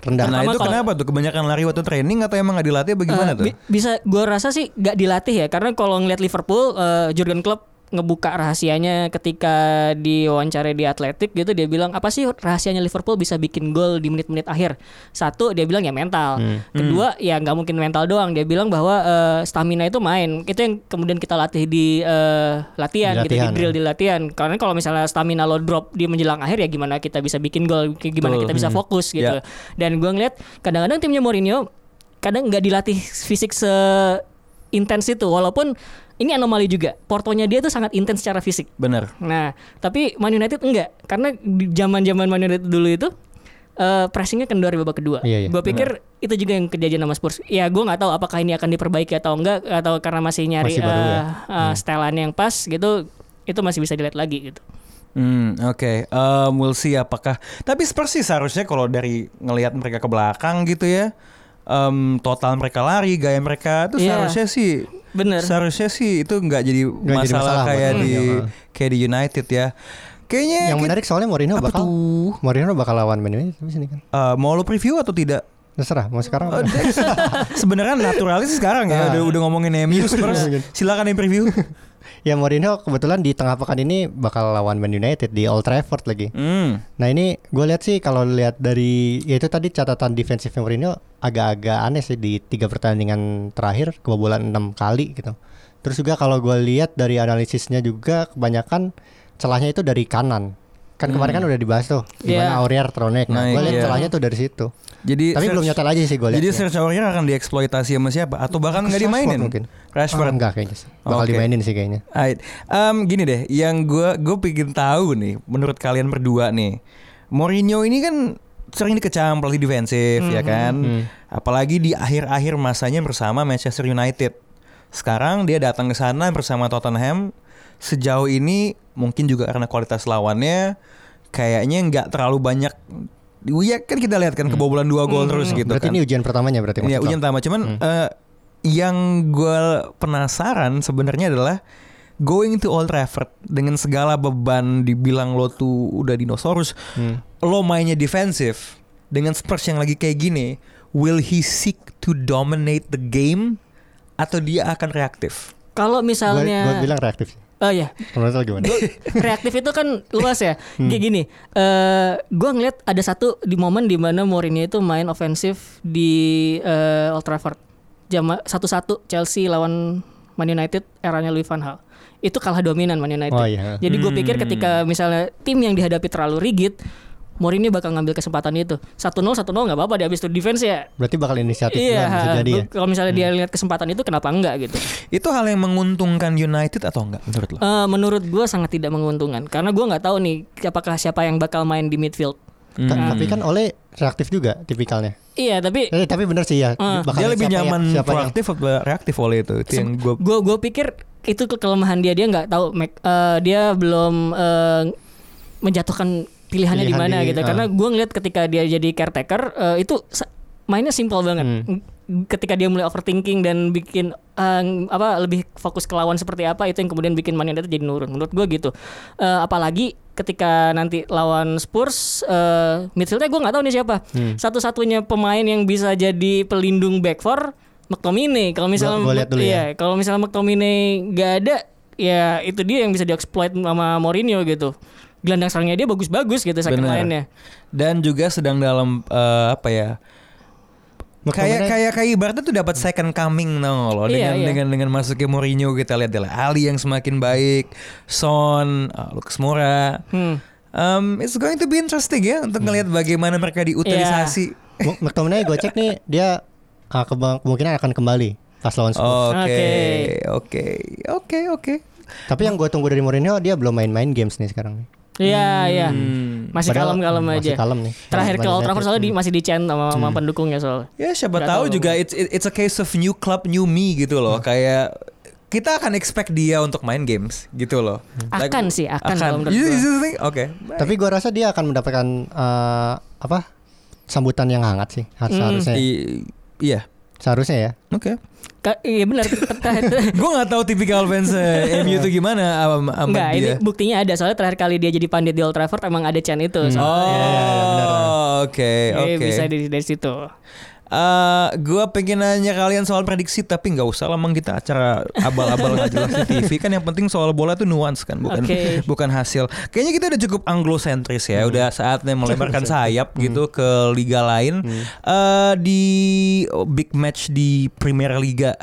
rendah. Nah itu kalau- kenapa tuh kebanyakan lari waktu training atau emang nggak dilatih bagaimana Eh, tuh? bi- bisa gue rasa sih gak dilatih ya karena kalau ngeliat Liverpool eh, Jurgen Klopp ngebuka rahasianya ketika diwawancara di Atletik gitu dia bilang apa sih rahasianya Liverpool bisa bikin gol di menit-menit akhir? Satu dia bilang ya mental. Kedua ya nggak mungkin mental doang. Dia bilang bahwa eh, stamina itu main. Itu yang kemudian kita latih di eh, latihan, Di gitu di latihan, drill di latihan. Karena kalau misalnya stamina lo drop di menjelang akhir ya gimana kita bisa bikin gol gimana Betul. kita bisa fokus gitu. Ya. dan gue ngeliat kadang-kadang timnya Mourinho kadang nggak dilatih fisik se intens itu. Walaupun ini anomali juga portonya dia tuh sangat intens secara fisik Bener. nah tapi Man United enggak karena di zaman-zaman Man United dulu itu eh, pressingnya kendor di babak kedua Iya, iya. gue pikir itu juga yang kejadian sama Spurs ya gue nggak tahu apakah ini akan diperbaiki atau enggak atau karena masih nyari Masih baru ya. eh, eh, setelan yang pas gitu itu masih bisa dilihat lagi gitu Hmm, oke. Um, we'll see apakah. Tapi Spurs sih seharusnya kalau dari ngelihat mereka ke belakang gitu ya, um, total mereka lari, gaya mereka tuh Iya. seharusnya sih, bener seharusnya sih itu nggak jadi jadi masalah, kayak di Mourinho. kayak di United ya. Kayaknya Yang kita- menarik soalnya Mourinho bakal tuh? Mourinho bakal lawan Man United di sini kan. Uh, mau lo preview atau tidak? Terserah mau sekarang. Apa? Dex. Sebenarnya naturalis sekarang ya, Ah. udah, udah ngomongin MU Spurs. Silakan yang preview. Ya Mourinho kebetulan di tengah pekan ini bakal lawan Man United di Old Trafford lagi. Hmm. Nah ini gue lihat sih kalau lihat dari ya itu tadi catatan defensif Mourinho agak-agak aneh sih di tiga pertandingan terakhir kebobolan enam kali gitu. Terus juga kalau gue lihat dari analisisnya juga kebanyakan celahnya itu dari kanan. Kan kemarin kan udah dibahas tuh gimana Iya. Aurier Tronek. Nah, Naik, gue lihat iya. celahnya tuh dari situ. Jadi Tapi search- belum nyetel aja sih gue lihat. Jadi Serge Aurier akan dieksploitasi sama siapa? Atau bahkan nggak dimainin? mungkin. Rashford. Oh, enggak kayaknya sih. Bakal Oke. dimainin sih kayaknya. Alright. Em, gini deh, yang gue gue pengen tahu nih, menurut kalian berdua nih, Mourinho ini kan sering dikecam pelatih defensif ya kan, apalagi di akhir-akhir masanya bersama Manchester United. Sekarang dia datang ke sana bersama Tottenham. Sejauh ini mungkin juga karena kualitas lawannya kayaknya nggak terlalu banyak. Ya kan kita lihat kan kebobolan dua gol terus gitu Berarti kan. ini ujian pertamanya berarti Iya lo? ujian pertama cuman eh, yang gue penasaran sebenarnya adalah going to Old Trafford dengan segala beban dibilang lo tuh udah dinosaurus, Hmm. lo mainnya defensif dengan Spurs yang lagi kayak gini, will he seek to dominate the game atau dia akan reaktif? Kalau Gue misalnya bilang reaktif. Oh ya, Menurut lo gimana? reaktif itu kan luas ya. Hmm. Kayak gini, eh gue ngeliat ada satu di momen di mana Mourinho itu main ofensif di eh, Old Trafford. Jam satu-satu Chelsea lawan Man United eranya Louis van Gaal. Itu kalah dominan Man United. Oh, iya. Jadi gue pikir Hmm. ketika misalnya tim yang dihadapi terlalu rigid, Mourinho bakal ngambil kesempatan itu. 1-0 1-0 nggak apa-apa dia habis itu defense ya. Berarti bakal inisiatif Iya, bisa jadi ya. kalau misalnya dia lihat kesempatan itu kenapa enggak gitu. Itu hal yang menguntungkan United atau enggak menurut lo? Eh, menurut gue sangat tidak menguntungkan karena gue nggak tahu nih apakah siapa yang bakal main di midfield. Hmm. Tapi kan oleh reaktif juga tipikalnya. Iya tapi Eh, tapi bener sih ya. Bakal dia lebih siapa yang- nyaman siapa yang- proaktif atau reaktif oleh itu. Itu yang gue gue gue pikir itu ke kelemahan dia dia nggak tahu eh, dia belum eh, menjatuhkan pilihannya di mana gitu ah. karena gue ngeliat ketika dia jadi caretaker eh, itu mainnya simpel banget Hmm. ketika dia mulai overthinking dan bikin eh, apa lebih fokus ke lawan seperti apa itu yang kemudian bikin Man United jadi nurun menurut gue gitu Eh, apalagi ketika nanti lawan Spurs eh, midfieldnya gue nggak tahu nih siapa Hmm. satu-satunya pemain yang bisa jadi pelindung back four McTominay kalau misalnya Gua- gua ya. iya kalau misalnya McTominay nggak ada ya itu dia yang bisa dieksploit sama Mourinho gitu gelandang serangnya dia bagus-bagus gitu second Benar. line-nya dan juga sedang dalam eh, apa ya? Kayak kayak kayak ibaratnya tuh dapat second coming no loh Iya, dengan iya. dengan dengan masuknya Mourinho kita lihat Dele Ali yang semakin baik, Son, uh, Lucas Moura. Hmm. Um, it's going to be interesting ya untuk ngelihat bagaimana mereka diutilisasi. M- McTominay gue cek nih dia ah, keba- kemungkinan akan kembali pas lawan Spurs. Oke, Oke. oke, oke, oke. Tapi yang gue tunggu dari Mourinho dia belum main-main games nih sekarang nih. Iya iya Hmm. masih Padahal- kalem-kalem masih aja kalem nih. terakhir ke Man Old Trafford soalnya di, masih di chant sama, sama pendukungnya soalnya Ya siapa Nggak tahu tahu. juga it's it- it's a case of new club new me gitu loh. Kayak kita akan expect dia untuk main games gitu loh. Akan sih, akan kalau menurut gua. think? Oke. Tapi gue rasa dia akan mendapatkan eh, apa sambutan yang hangat sih Hmm. seharusnya. I- Iya. Seharusnya ya. Oke. Ka- iya benar Gue nggak tahu tipikal fans eh, MU itu gimana sama Enggak, ini dia. buktinya ada soalnya terakhir kali dia jadi pandit di Old Trafford emang ada chant itu. So, Oh, Iya, iya, iya, benar. oke, eh, oke. bisa dari dari situ. Eh, gue pengen nanya kalian soal prediksi tapi nggak usah lah kita acara abal-abal nggak jelas di TV kan yang penting soal bola tuh nuance kan bukan Oke. bukan hasil. Kayaknya kita udah cukup anglosentris ya, udah saatnya melebarkan sayap gitu ke liga lain. Eh, di oh, big match di Premier Liga.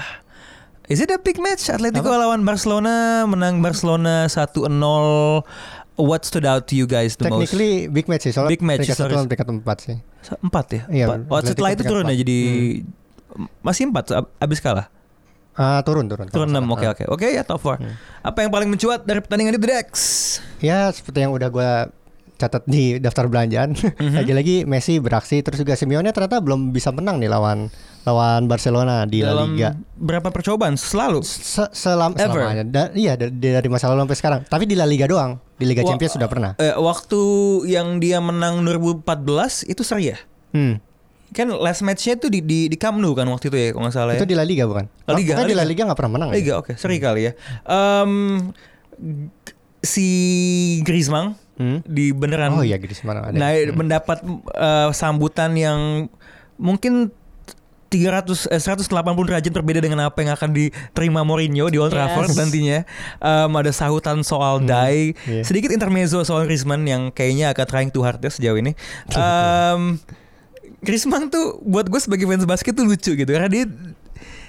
Is it a big match? Atletico lawan Barcelona menang Barcelona 1-0. What stood out to you guys the most? Technically big match sih soalnya Big match, peringkat satu peringkat empat sih. Empat ya? Iya, Empat. Oh, setelah itu turun ya jadi masih empat ab- abis kalah. Ah, turun turun. Turun enam. Oke oke oke ya top four. Apa yang paling mencuat dari pertandingan itu Dex? Ya seperti yang udah gue catat di daftar belanjaan. Lagi-lagi Messi beraksi terus juga Simeone ternyata belum bisa menang nih lawan lawan Barcelona di La Dalam Liga. berapa percobaan selalu? Se selam Ever? selamanya. Da- iya dari, dari masa lalu sampai sekarang. Tapi di La Liga doang. Di Liga Wah, Champions sudah pernah. Eh, waktu yang dia menang 2014 itu seri ya? Hmm. Kan last matchnya tuh di di di Camp Nou kan waktu itu ya kalau nggak salah ya. Itu di La Liga bukan? La Liga, La di La Liga. Nggak pernah menang. ya? Liga oke seri kali ya. G- si Griezmann Hmm? di beneran Oh iya Griezmann ada. Nah, mendapat eh, sambutan yang mungkin 300 eh, 180 derajat berbeda dengan apa yang akan diterima Mourinho di Old Yes. Trafford nantinya. Em, ada sahutan soal Dai, iya. sedikit intermezzo soal Griezmann yang kayaknya agak trying too hard ya sejauh ini. Em, Griezmann tuh buat gue sebagai fans basket tuh lucu gitu karena dia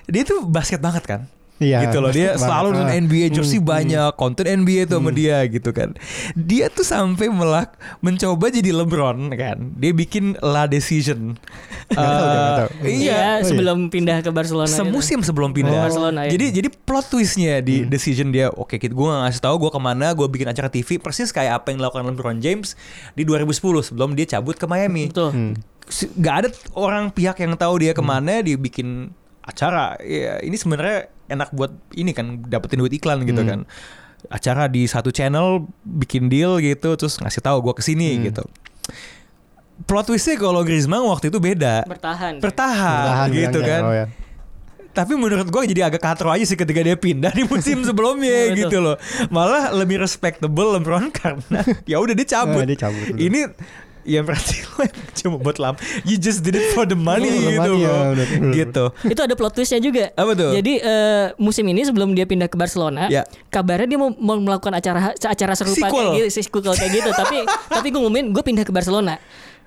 dia tuh basket banget kan. Iya, gitu loh dia selalu dengan Ah. NBA jersey Hmm, banyak konten NBA tuh sama dia gitu kan dia tuh sampai melak mencoba jadi LeBron kan dia bikin La Decision Nggak tahu, Eh, nggak tahu. iya Iya, sebelum pindah ke Barcelona. gitu. semusim sebelum pindah. Oh, Barcelona, ya. Jadi jadi plot twistnya di Hmm. decision dia, oke kita gue gak ngasih tahu gue ke mana, gue bikin acara TV persis kayak apa yang dilakukan LeBron James di 2010 sebelum dia cabut ke Miami. Betul. Hmm. Gak ada orang pihak yang tahu dia ke mana, dia bikin acara. Ya, ini sebenarnya enak buat ini kan dapetin duit iklan gitu Hmm. kan. Acara di satu channel bikin deal gitu, terus ngasih tahu gue ke sini Hmm. gitu. Plot twistnya kalau Griezmann waktu itu beda Bertahan. bertahan, Bertahan gitu bilangnya. kan. Oh, ya. Tapi menurut gue jadi agak katro aja sih ketika dia pindah di musim sebelumnya Iya, gitu loh. Malah lebih respectable LeBron karena ya udah dia cabut. Ah, dia cabut, bener. Ini ya berarti lo cuma buat lamp. You just did it for the money gitu money, ya, loh. bener, bener. Gitu. itu ada plot twistnya juga. Apa tuh? Jadi eh, musim ini sebelum dia pindah ke Barcelona, Ya. kabarnya dia mau, mau melakukan acara acara serupa Sequel. kayak gitu, sequel kayak gitu. tapi tapi gue ngumumin gue pindah ke Barcelona.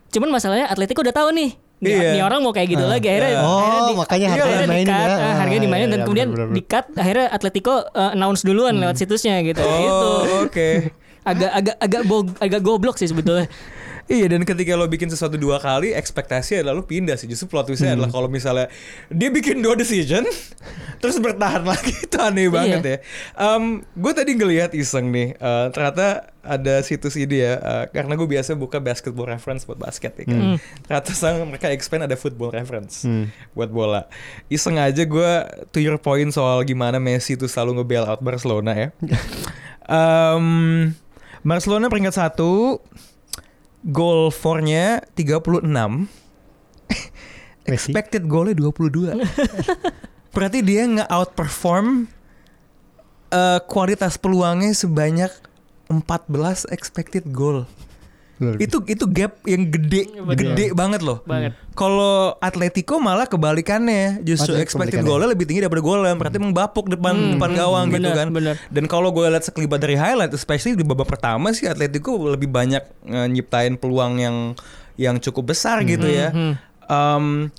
Cuman masalahnya Atletico udah tahu nih. Nih, Iya. nih orang mau kayak gitu lagi akhirnya Oh, akhirnya makanya Iya, harga akhirnya dimainin di-cut, ya. ah, harganya Ah, dimainin iya, dan iya, kemudian bener, bener. di cut akhirnya Atletico eh, announce duluan lewat situsnya gitu. Itu Oh, oke. agak agak agak bo- agak goblok sih sebetulnya. Iya dan ketika lo bikin sesuatu dua kali ekspektasi adalah lo pindah sih justru plot twistnya Hmm. adalah kalau misalnya dia bikin dua decision terus bertahan lagi itu aneh banget Iya. ya. gue tadi ngelihat iseng nih eh, ternyata ada situs ini ya eh, karena gue biasa buka basketball reference buat basket ya kan. Ternyata sang mereka expand ada football reference Hmm. buat bola. Iseng aja gue to your point soal gimana Messi tuh selalu nge-bail out Barcelona ya. Em, Barcelona peringkat satu Goal for-nya 36 Messi. Expected goalnya 22 Berarti dia nge-outperform eh, Kualitas peluangnya sebanyak 14 expected goal. Itu itu gap yang gede Betul. gede banget loh Banget. kalau Atletico malah kebalikannya justru Atletico expected goalnya lebih tinggi daripada golnya berarti emang bapuk depan Hmm, depan hmm, gawang gitu bener, kan bener. dan kalau gue lihat sekelibat dari highlight especially di babak pertama sih Atletico lebih banyak eh, nyiptain peluang yang yang cukup besar gitu ya hmm. Em,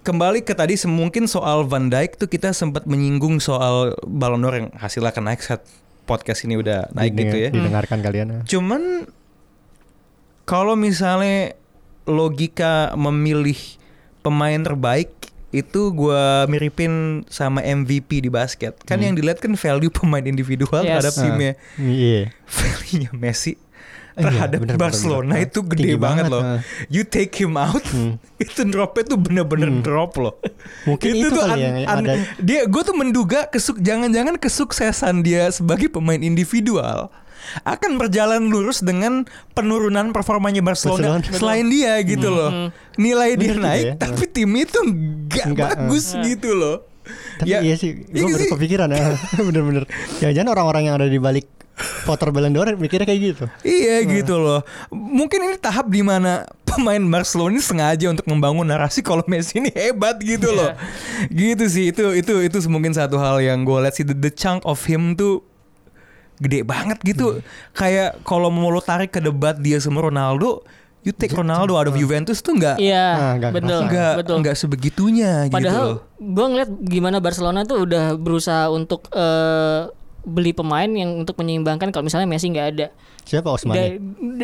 kembali ke tadi se- mungkin soal Van Dijk tuh kita sempat menyinggung soal Ballon d'Or yang hasilnya akan naik saat podcast ini udah naik Didengar- gitu ya Didengarkan kalian. ah. Cuman kalau misalnya logika memilih pemain terbaik itu gua miripin sama MVP di basket. Kan yang dilihat kan value pemain individual Yes. terhadap Ah, timnya. Iya. Value-nya Messi Iya, terhadap bener, bener, Barcelona bener. itu gede Tinggi banget, banget, loh. ah. You take him out, itu dropnya tuh bener-bener drop loh. Mungkin itu tuh kali an- yang an- ada. Dia, gue tuh menduga kesuk, jangan-jangan kesuksesan dia sebagai pemain individual akan berjalan lurus dengan penurunan performanya Barcelona, Barcelona. selain dia gitu loh. Nilai dia Bener juga naik, ya. tapi tim itu nggak bagus gitu loh. Tapi Ya, iya sih, iya gue baru sih. kepikiran ya. Bener-bener. Jangan-jangan orang-orang yang ada di balik voter Ballon d'Or mikirnya kayak gitu. Iya gitu loh. Mungkin ini tahap di mana pemain Barcelona ini sengaja untuk membangun narasi kalau Messi ini hebat gitu loh. Gitu sih itu itu itu mungkin satu hal yang gue lihat sih the, the chunk of him tuh gede banget gitu. Kayak kalau mau lo tarik ke debat dia sama Ronaldo, you take Ronaldo out of Juventus tuh nggak Iya, Ah, nggak betul, nggak betul. nggak sebegitunya gitu. Padahal gue ngeliat gimana Barcelona tuh udah berusaha untuk eh, beli pemain yang untuk menyeimbangkan kalau misalnya Messi nggak ada. Siapa Osman? Dari,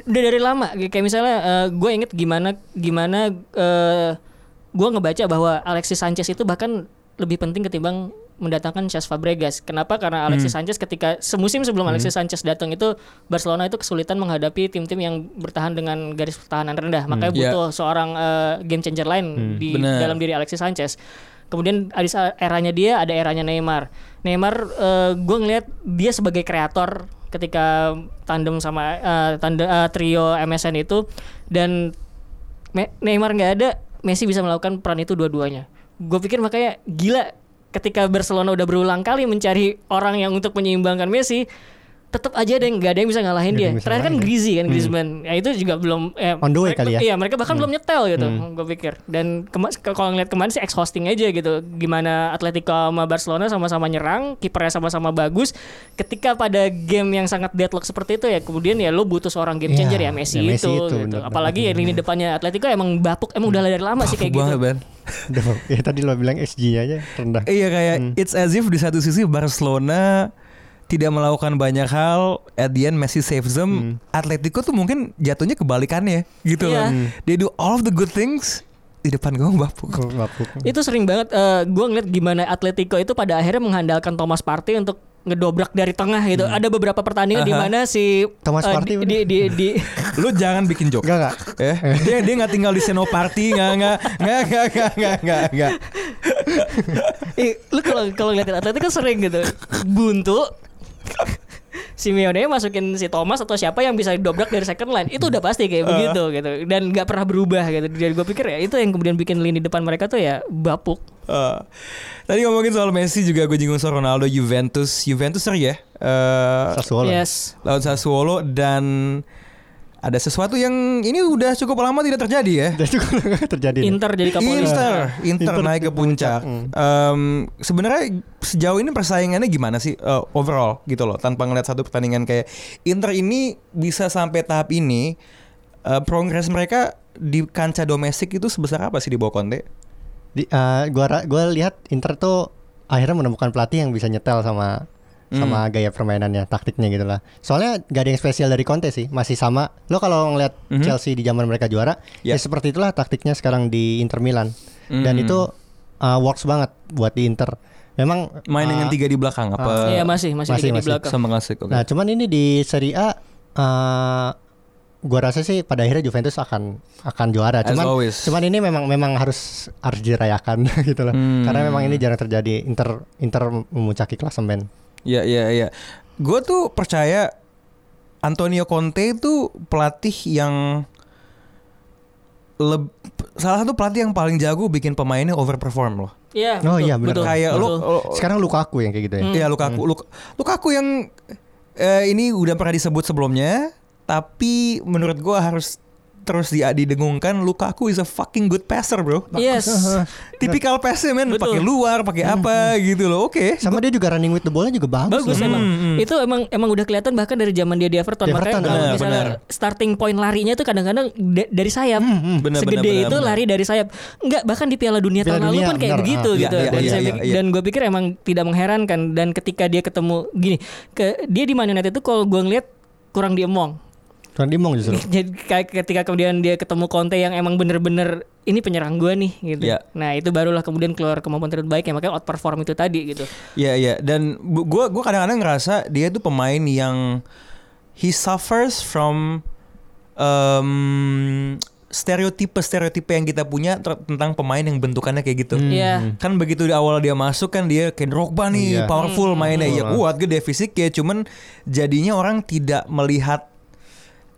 udah dari lama kayak misalnya gue inget gimana gimana eh gue ngebaca bahwa Alexis Sanchez itu bahkan lebih penting ketimbang mendatangkan Cesc Fabregas. Kenapa? Karena Alexis Sanchez ketika semusim sebelum Alexis Sanchez datang itu Barcelona itu kesulitan menghadapi tim-tim yang bertahan dengan garis pertahanan rendah. Makanya Ya. butuh seorang eh, game changer lain di Benar. dalam diri Alexis Sanchez. Kemudian ada eranya dia, ada eranya Neymar. Neymar, gue ngelihat dia sebagai kreator ketika tandem sama eh, tandem eh, trio MSN itu dan Me- Neymar nggak ada, Messi bisa melakukan peran itu dua-duanya. Gue pikir makanya gila ketika Barcelona udah berulang kali mencari orang yang untuk menyeimbangkan Messi, tetap aja ada yang nggak ada yang bisa ngalahin dia. bisa Terakhir kan. Griezzy kan Griezmann, ya itu juga belum eh, On the way kali ya? Iya mereka bahkan belum nyetel gitu, gue pikir. Dan kema- kalau ngeliat kemarin sih ex hosting aja gitu, gimana Atletico sama Barcelona sama-sama nyerang, kipernya sama-sama bagus. Ketika pada game yang sangat deadlock seperti itu ya, kemudian ya lo butuh seorang game Iya, changer ya Messi, ya Messi itu. itu, gitu. bener Apalagi ya lini depannya Atletico emang bapuk, emang udah dari lama sih kayak gitu. Ben. Ya tadi lo bilang SG aja rendah. Iya kayak Hmm. it's as if di satu sisi Barcelona tidak melakukan banyak hal at the end Messi saves them hmm. Atletico tuh mungkin jatuhnya kebalikannya gitu yeah. loh hmm. they do all of the good things di depan gue bapuk. bapuk. Itu sering banget eh, uh, gue ngeliat gimana Atletico itu pada akhirnya mengandalkan Thomas Partey untuk ngedobrak dari tengah gitu. Hmm. Ada beberapa pertandingan uh -huh. di mana si Thomas uh, Partey di, di, di, lu jangan bikin joke. Enggak enggak. Ya. Eh, dia dia nggak tinggal di Senoparty enggak enggak enggak enggak enggak enggak enggak. eh, lu kalau kalau ngeliatin Atletico sering gitu. Buntu Simeone masukin si Thomas atau siapa yang bisa dobrak dari second line itu udah pasti kayak begitu gitu. Dan nggak pernah berubah gitu. Dan gue pikir ya itu yang kemudian bikin lini depan mereka tuh ya bapuk. Eh, tadi ngomongin soal Messi juga gue jinggung soal Ronaldo Juventus. Juventus seri ya? Eh, Sassuolo. yes. Lawan Sassuolo dan ada sesuatu yang ini udah cukup lama tidak terjadi ya. Dan juga nggak terjadi. nih. Inter jadi Kapolri Inter, Inter, Inter naik ke puncak. Em, Sebenarnya sejauh ini persaingannya gimana sih eh, overall gitu loh, tanpa ngeliat satu pertandingan kayak Inter ini bisa sampai tahap ini eh, progres mereka di kancah domestik itu sebesar apa sih di bawah Conte? Di, eh, gua gua lihat Inter tuh akhirnya menemukan pelatih yang bisa nyetel sama sama Hmm. gaya permainannya, taktiknya gitu lah. Soalnya gak ada yang spesial dari Conte sih, masih sama. Lo kalau ngeliat Mhm. Chelsea di zaman mereka juara, Ya. ya seperti itulah taktiknya sekarang di Inter Milan. Dan Hmm. itu uh, works banget buat di Inter. Memang Main uh, dengan tiga di belakang apa? Iya masih masih, Masih, di masih. belakang. Sama klasik. oke. Nah, cuman ini di Serie A uh, gua rasa sih pada akhirnya Juventus akan akan juara. Cuman cuman ini memang memang harus harus dirayakan gitu loh. Hmm. Karena memang ini jarang terjadi Inter Inter memuncaki klasemen. Iya iya iya. Gue tuh percaya Antonio Conte itu pelatih yang leb- salah satu pelatih yang paling jago bikin pemainnya overperform loh. Iya. Oh betul, iya, benar. betul, Kayak lu betul. lu- Sekarang Lukaku yang kayak gitu ya. Hmm. Iya Lukaku, Luk- Lukaku yang eh, ini udah pernah disebut sebelumnya, tapi menurut gua harus terus di didengungkan Lukaku is a fucking good passer, bro. Yes. Tipikal passer men, pakai luar, pakai apa gitu loh. Oke. Sama dia juga running with the ballnya juga bagus. Bagus loh. emang. Hmm, hmm. Itu emang emang udah kelihatan bahkan dari zaman dia di Everton. Di Makanya Everton, kalau benar, misalnya benar. starting point larinya tuh kadang-kadang da- dari sayap. Hmm, Benar, Segede benar, itu benar. lari dari sayap. Enggak, bahkan di Piala Dunia Piala tahun lalu pun kayak begitu Ah. gitu. Iya, iya, dan, iya, iya, pikir- iya. dan gue pikir emang tidak mengherankan dan ketika dia ketemu gini, ke dia di Man United itu kalau gue ngeliat kurang diemong. Tuan Dimong justru. Jadi kayak ketika kemudian dia ketemu Conte yang emang bener-bener ini penyerang gue nih gitu. Iya. Nah itu barulah kemudian keluar kemampuan terbaiknya makanya outperform itu tadi gitu. Iya iya dan bu- gua gua kadang-kadang ngerasa dia tuh pemain yang he suffers from um, stereotipe-stereotipe yang kita punya tentang pemain yang bentukannya kayak gitu. Iya. Kan begitu di awal dia masuk kan dia kayak Drogba nih, Iya. powerful mainnya, ya Betul. kuat gede fisiknya, cuman jadinya orang tidak melihat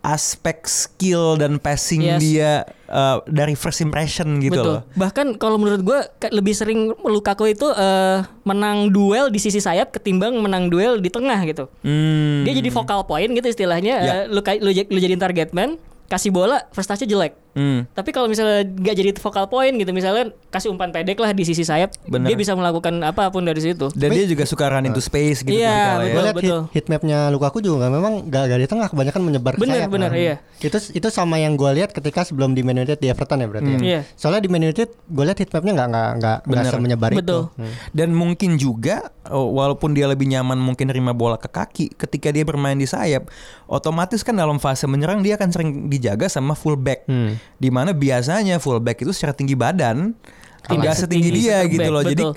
aspek skill dan passing Yes. dia uh, dari first impression gitu Betul. loh. Bahkan kalau menurut gue lebih sering Lukaku itu eh, menang duel di sisi sayap ketimbang menang duel di tengah gitu. Hmm. Dia jadi focal point gitu istilahnya. Ya. Eh, lu, lu, lu jadiin target man, kasih bola, first touch-nya jelek. Hmm. Tapi kalau misalnya nggak jadi focal point gitu, misalnya kasih umpan pendek lah di sisi sayap, Bener. dia bisa melakukan apa pun dari situ. Dan dia juga suka run into space gitu Iya, tipikalnya ya. Gue Betul, betul. hit, hit mapnya Lukaku juga memang gak, gak di tengah kebanyakan menyebar ke Bener, sayap. bener, Nah, iya. Itu itu sama yang gue lihat ketika sebelum di Man United di Everton ya berarti. ya. Iya. Soalnya di Man United gue lihat hit mapnya nggak nggak nggak nggak Bener. semenyebar itu. Betul. Hmm. Dan mungkin juga oh, walaupun dia lebih nyaman mungkin nerima bola ke kaki, ketika dia bermain di sayap, otomatis kan dalam fase menyerang dia akan sering dijaga sama fullback. Hmm. Di mana biasanya fullback itu secara tinggi badan Tidak setinggi setinggi dia gitu back, loh. Jadi betul.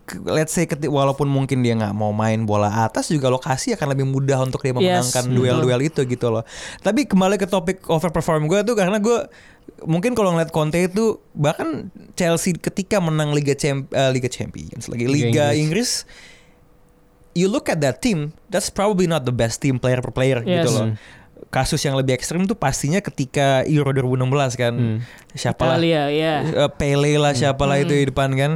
k- let's say keti- walaupun mungkin dia nggak mau main bola atas juga lokasi akan lebih mudah untuk dia Yes, memenangkan duel-duel itu gitu loh. Tapi kembali ke topik overperform gue tuh karena gue mungkin kalau ngeliat Conte itu bahkan Chelsea ketika menang Liga Champ eh, Liga Champions lagi Liga Liga Inggris you look at that team that's probably not the best team player per player gitu Yes. loh. Kasus yang lebih ekstrim tuh pastinya ketika Euro 2016 kan. Hmm. Siapa lah Italia, ya. Eh, Pele lah siapa lah itu Hmm. di depan kan.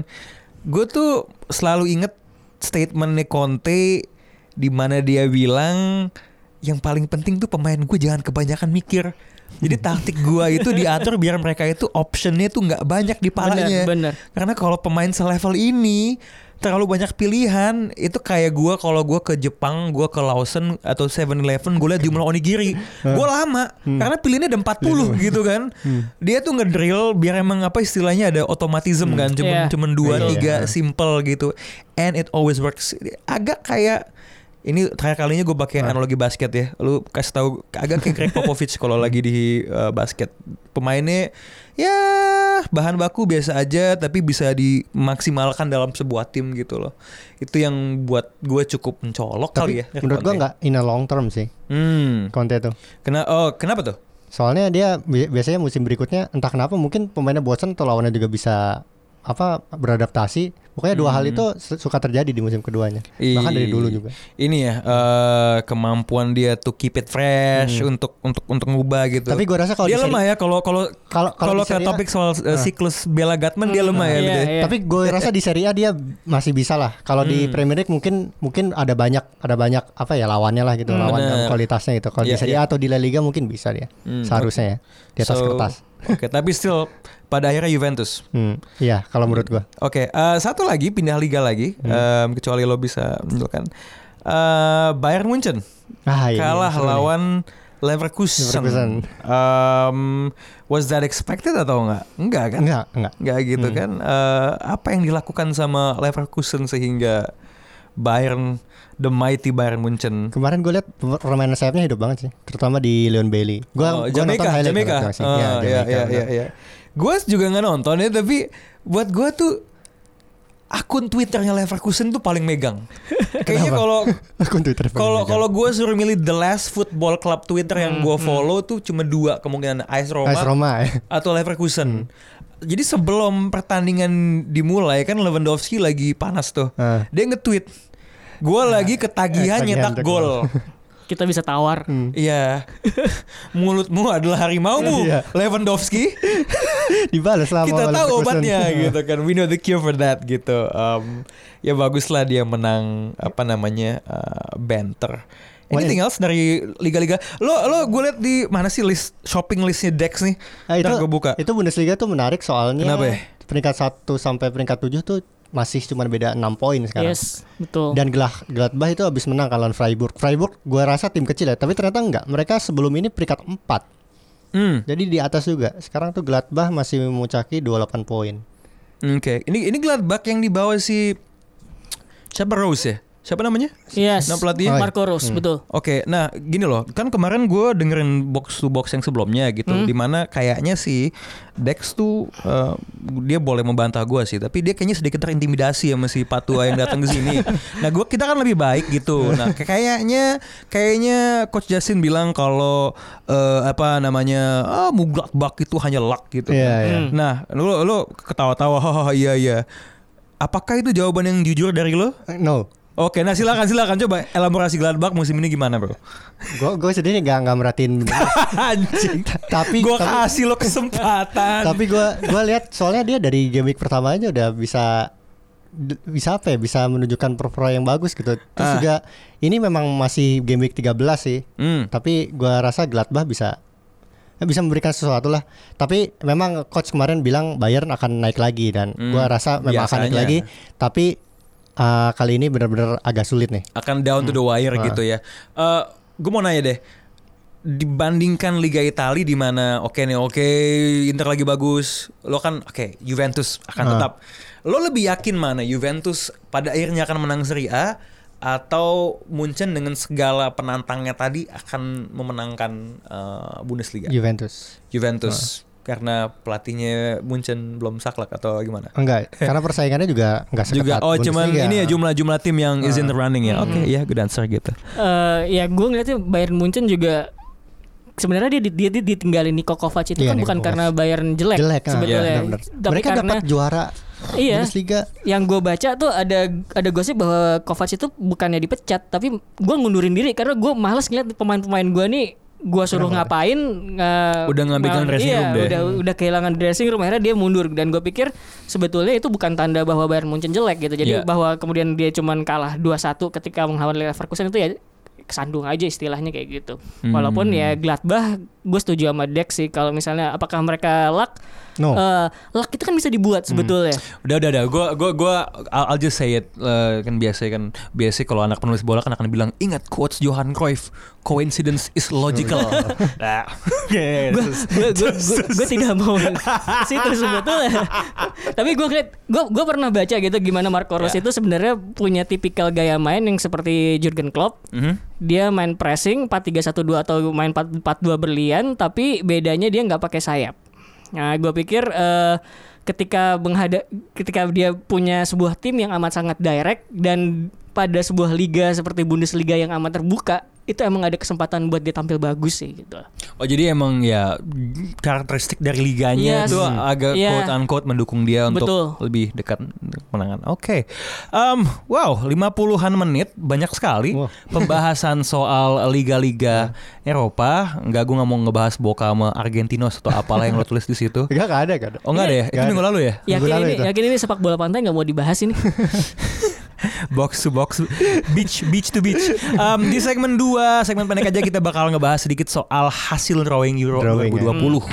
Gue tuh selalu inget statementnya Conte di mana dia bilang yang paling penting tuh pemain gue jangan kebanyakan mikir. Jadi taktik gua itu diatur biar mereka itu optionnya tuh nggak banyak di palanya. bener. Karena kalau pemain selevel ini terlalu banyak pilihan itu kayak gua kalau gua ke Jepang, gua ke Lawson atau 7-Eleven gue liat jumlah onigiri. gua lama karena pilihannya ada 40 gitu kan. Dia tuh ngedrill biar emang apa istilahnya ada otomatism kan, cuman Iya. cuman dua Iya, tiga iya. simple gitu. And it always works. Agak kayak ini terakhir kalinya gue pakai analogi basket ya. Lu kasih tahu agak kayak Greg Popovich kalau lagi di uh, basket. Pemainnya ya bahan baku biasa aja tapi bisa dimaksimalkan dalam sebuah tim gitu loh. Itu yang buat gue cukup mencolok kali Tapi ya. menurut gue nggak in a long term sih Hmm. Conte tuh. Kena oh kenapa tuh? Soalnya dia bi- biasanya musim berikutnya entah kenapa mungkin pemainnya bosan atau lawannya juga bisa apa beradaptasi Pokoknya dua hal itu su- suka terjadi di musim keduanya. Bahkan dari dulu juga. Ini ya eh, kemampuan dia to keep it fresh untuk untuk untuk ngubah gitu. Hmm. Tapi gua rasa kalau dia di seri- lemah ya kalau kalau Kalau- kalau di ke topik soal eh, siklus Bella Gatman dia lemah ya. Iya, gitu iya. Tapi gue rasa di Serie A dia masih bisa lah. Kalau di Hmm. Premier League mungkin mungkin ada banyak ada banyak apa ya lawannya lah gitu, lawan Bener. dan kualitasnya gitu. Kalau Iya, di Serie A atau di La Liga mungkin bisa dia. Hmm, Seharusnya ya di atas So, kertas. Oke, tapi still pada akhirnya Juventus. Hmm, iya kalau menurut gua. Oke, eh, satu lagi pindah liga lagi, Hmm. em, kecuali lo bisa menunjukkan eh, Bayern Munchen Ah, iya, kalah seru nih. lawan Leverkusen. Leverkusen. Em, was that expected atau enggak? Enggak kan? Enggak, enggak. Enggak gitu Hmm. kan? Eh, apa yang dilakukan sama Leverkusen sehingga Bayern, the mighty Bayern Munchen Kemarin gue lihat permainan sayapnya hidup banget sih, terutama di Leon Bailey. Gua, oh, gua Jamaica, nonton highlight Jamaica. Iya, iya, Jamaica, iya, benar. iya, iya. Gue juga nggak nonton ya, tapi buat gue tuh akun Twitternya Leverkusen tuh paling megang. Kayaknya kalau Akun Twitter paling kalau kalau gue suruh milih the last football club Twitter yang gue follow tuh cuma dua kemungkinan AS Roma, AS Roma ya. atau Leverkusen. Jadi sebelum pertandingan dimulai kan Lewandowski lagi panas tuh. Ah. Dia nge-tweet, gue lagi ketagihan eh, nyetak gol. Kita bisa tawar. Iya, mulutmu adalah harimaumu, Iya. Lewandowski. Dibalas lah sama Kita tahu obatnya gitu kan. We know the cure for that gitu. Um, ya baguslah dia menang apa namanya uh, banter. Anything else dari liga-liga? Lo lo gue liat di mana sih list shopping listnya Dex nih? Ah, itu, gue buka. Itu Bundesliga tuh menarik soalnya Kenapa ya? peringkat 1 sampai peringkat 7 tuh masih cuma beda 6 poin sekarang. Yes, betul. Dan Glah- Gladbach itu habis menang kalau Freiburg. Freiburg gua rasa tim kecil ya, tapi ternyata enggak. Mereka sebelum ini peringkat 4. Hmm, Jadi di atas juga. Sekarang tuh Gladbach masih memuncaki 28 poin. Oke, ini ini Gladbach yang dibawa si siapa Rose ya? Siapa namanya? yes. Nama pelatih? Marco Rose, betul. Oke, nah gini loh, kan kemarin gue dengerin box to box yang sebelumnya gitu, di mana kayaknya sih Dex tuh eh, dia boleh membantah gue sih, tapi dia kayaknya sedikit terintimidasi sama si Patua yang datang ke sini. nah gue kita kan lebih baik gitu. Nah kayaknya kayaknya Coach Justin bilang kalau eh, apa namanya, ah Mugladbach itu hanya luck gitu. Iya, kan. iya. Nah lo lo ketawa-tawa, hahaha iya iya. Apakah itu jawaban yang jujur dari lo? Eh, No. Oke, nah silakan silakan coba elaborasi Gladbach musim ini gimana, Bro? Gue gue sendiri nggak nggak merhatiin. Anjing. tapi Gua tapi, kasih lo kesempatan. tapi gue gua lihat soalnya dia dari game week pertama aja udah bisa bisa apa ya bisa menunjukkan performa yang bagus gitu. Terus Ah. juga ini memang masih game week 13 sih. Hmm. Tapi gua rasa Gladbach bisa ya bisa memberikan sesuatu lah. Tapi memang coach kemarin bilang Bayern akan naik lagi dan Hmm, gua rasa memang akan naik biasanya. lagi. Tapi uh, kali ini benar-benar agak sulit nih. Akan down to the wire Ah. gitu ya. Eh, gue mau nanya deh. Dibandingkan Liga Italia di mana oke nih oke Inter lagi bagus, lo kan oke Juventus akan Ah. tetap. Lo lebih yakin mana Juventus pada akhirnya akan menang Serie A atau Munchen dengan segala penantangnya tadi akan memenangkan eh, Bundesliga? Juventus. Juventus karena pelatihnya Munchen belum saklek atau gimana? Enggak, karena persaingannya juga enggak seketat juga oh cuman Bundesliga. ini ya jumlah-jumlah tim yang is in the running ya oke ya good answer gitu Eh, ya gue ngeliatnya Bayern Munchen juga sebenarnya dia, dia, dia ditinggalin Niko Kovac itu Iya, kan Niko bukan Kovac. karena Bayern jelek, jelek ah, sebetulnya. benar-benar. Tapi Mereka karena dapat juara iya Bundesliga. yang gue baca tuh ada ada gosip bahwa Kovac itu bukannya dipecat tapi gue ngundurin diri karena gue males ngeliat pemain-pemain gue nih gue suruh ngapain nge- Udah ngambilkan mal- dressing iya, room deh. udah udah kehilangan dressing room akhirnya dia mundur dan gue pikir sebetulnya itu bukan tanda bahwa Bayern Munchen jelek gitu jadi Iya. bahwa kemudian dia cuman kalah 2-1 ketika melawan Leverkusen itu ya kesandung aja istilahnya kayak gitu Hmm. walaupun ya Gladbach gue setuju sama Dex sih kalau misalnya apakah mereka luck No. Eh, luck itu kan bisa dibuat sebetulnya. Udah udah udah. Gue gue gue I'll, I'll just say it Eh, kan biasa kan biasa kalau anak penulis bola kan akan bilang ingat quotes Johan Cruyff coincidence is logical nah. Gue gue gue tidak mau situ sebetulnya. Tapi gue ngeliat gue gue pernah baca gitu gimana Marco Rose Ya. itu sebenarnya punya tipikal gaya main yang seperti Jurgen Klopp. Mhm. dia main pressing 4-3-1-2 atau main 4-4-2 berlian tapi bedanya dia nggak pakai sayap nah gue pikir eh, ketika menghadap ketika dia punya sebuah tim yang amat sangat direct dan pada sebuah liga seperti Bundesliga yang amat terbuka itu emang ada kesempatan buat dia tampil bagus sih gitu Oh jadi emang ya karakteristik dari liganya Yes. itu agak Iya. quote unquote mendukung dia untuk Betul. lebih dekat menangan. Oke, Em, wow 50-an menit banyak sekali Wah. pembahasan soal liga-liga Eropa. Enggak gue nggak mau ngebahas Boca sama Argentinos atau apalah yang lo tulis di situ. Enggak, ada, enggak ada. Oh enggak deh, itu Nggak minggu ada. lalu ya. Yakin Minggu lalu ini, itu. yakin ini sepak bola pantai nggak mau dibahas ini. box to box beach beach to beach Em, di segmen 2 segmen pendek aja kita bakal ngebahas sedikit soal hasil drawing Euro Drawing, ya. 2020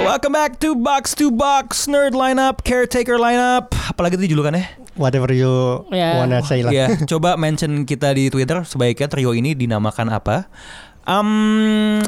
Welcome back to Box to Box Nerd Lineup Caretaker Lineup Apalagi itu julukannya Whatever you Ya. wanna say lah. Ya, coba mention kita di Twitter sebaiknya trio ini dinamakan apa? Um,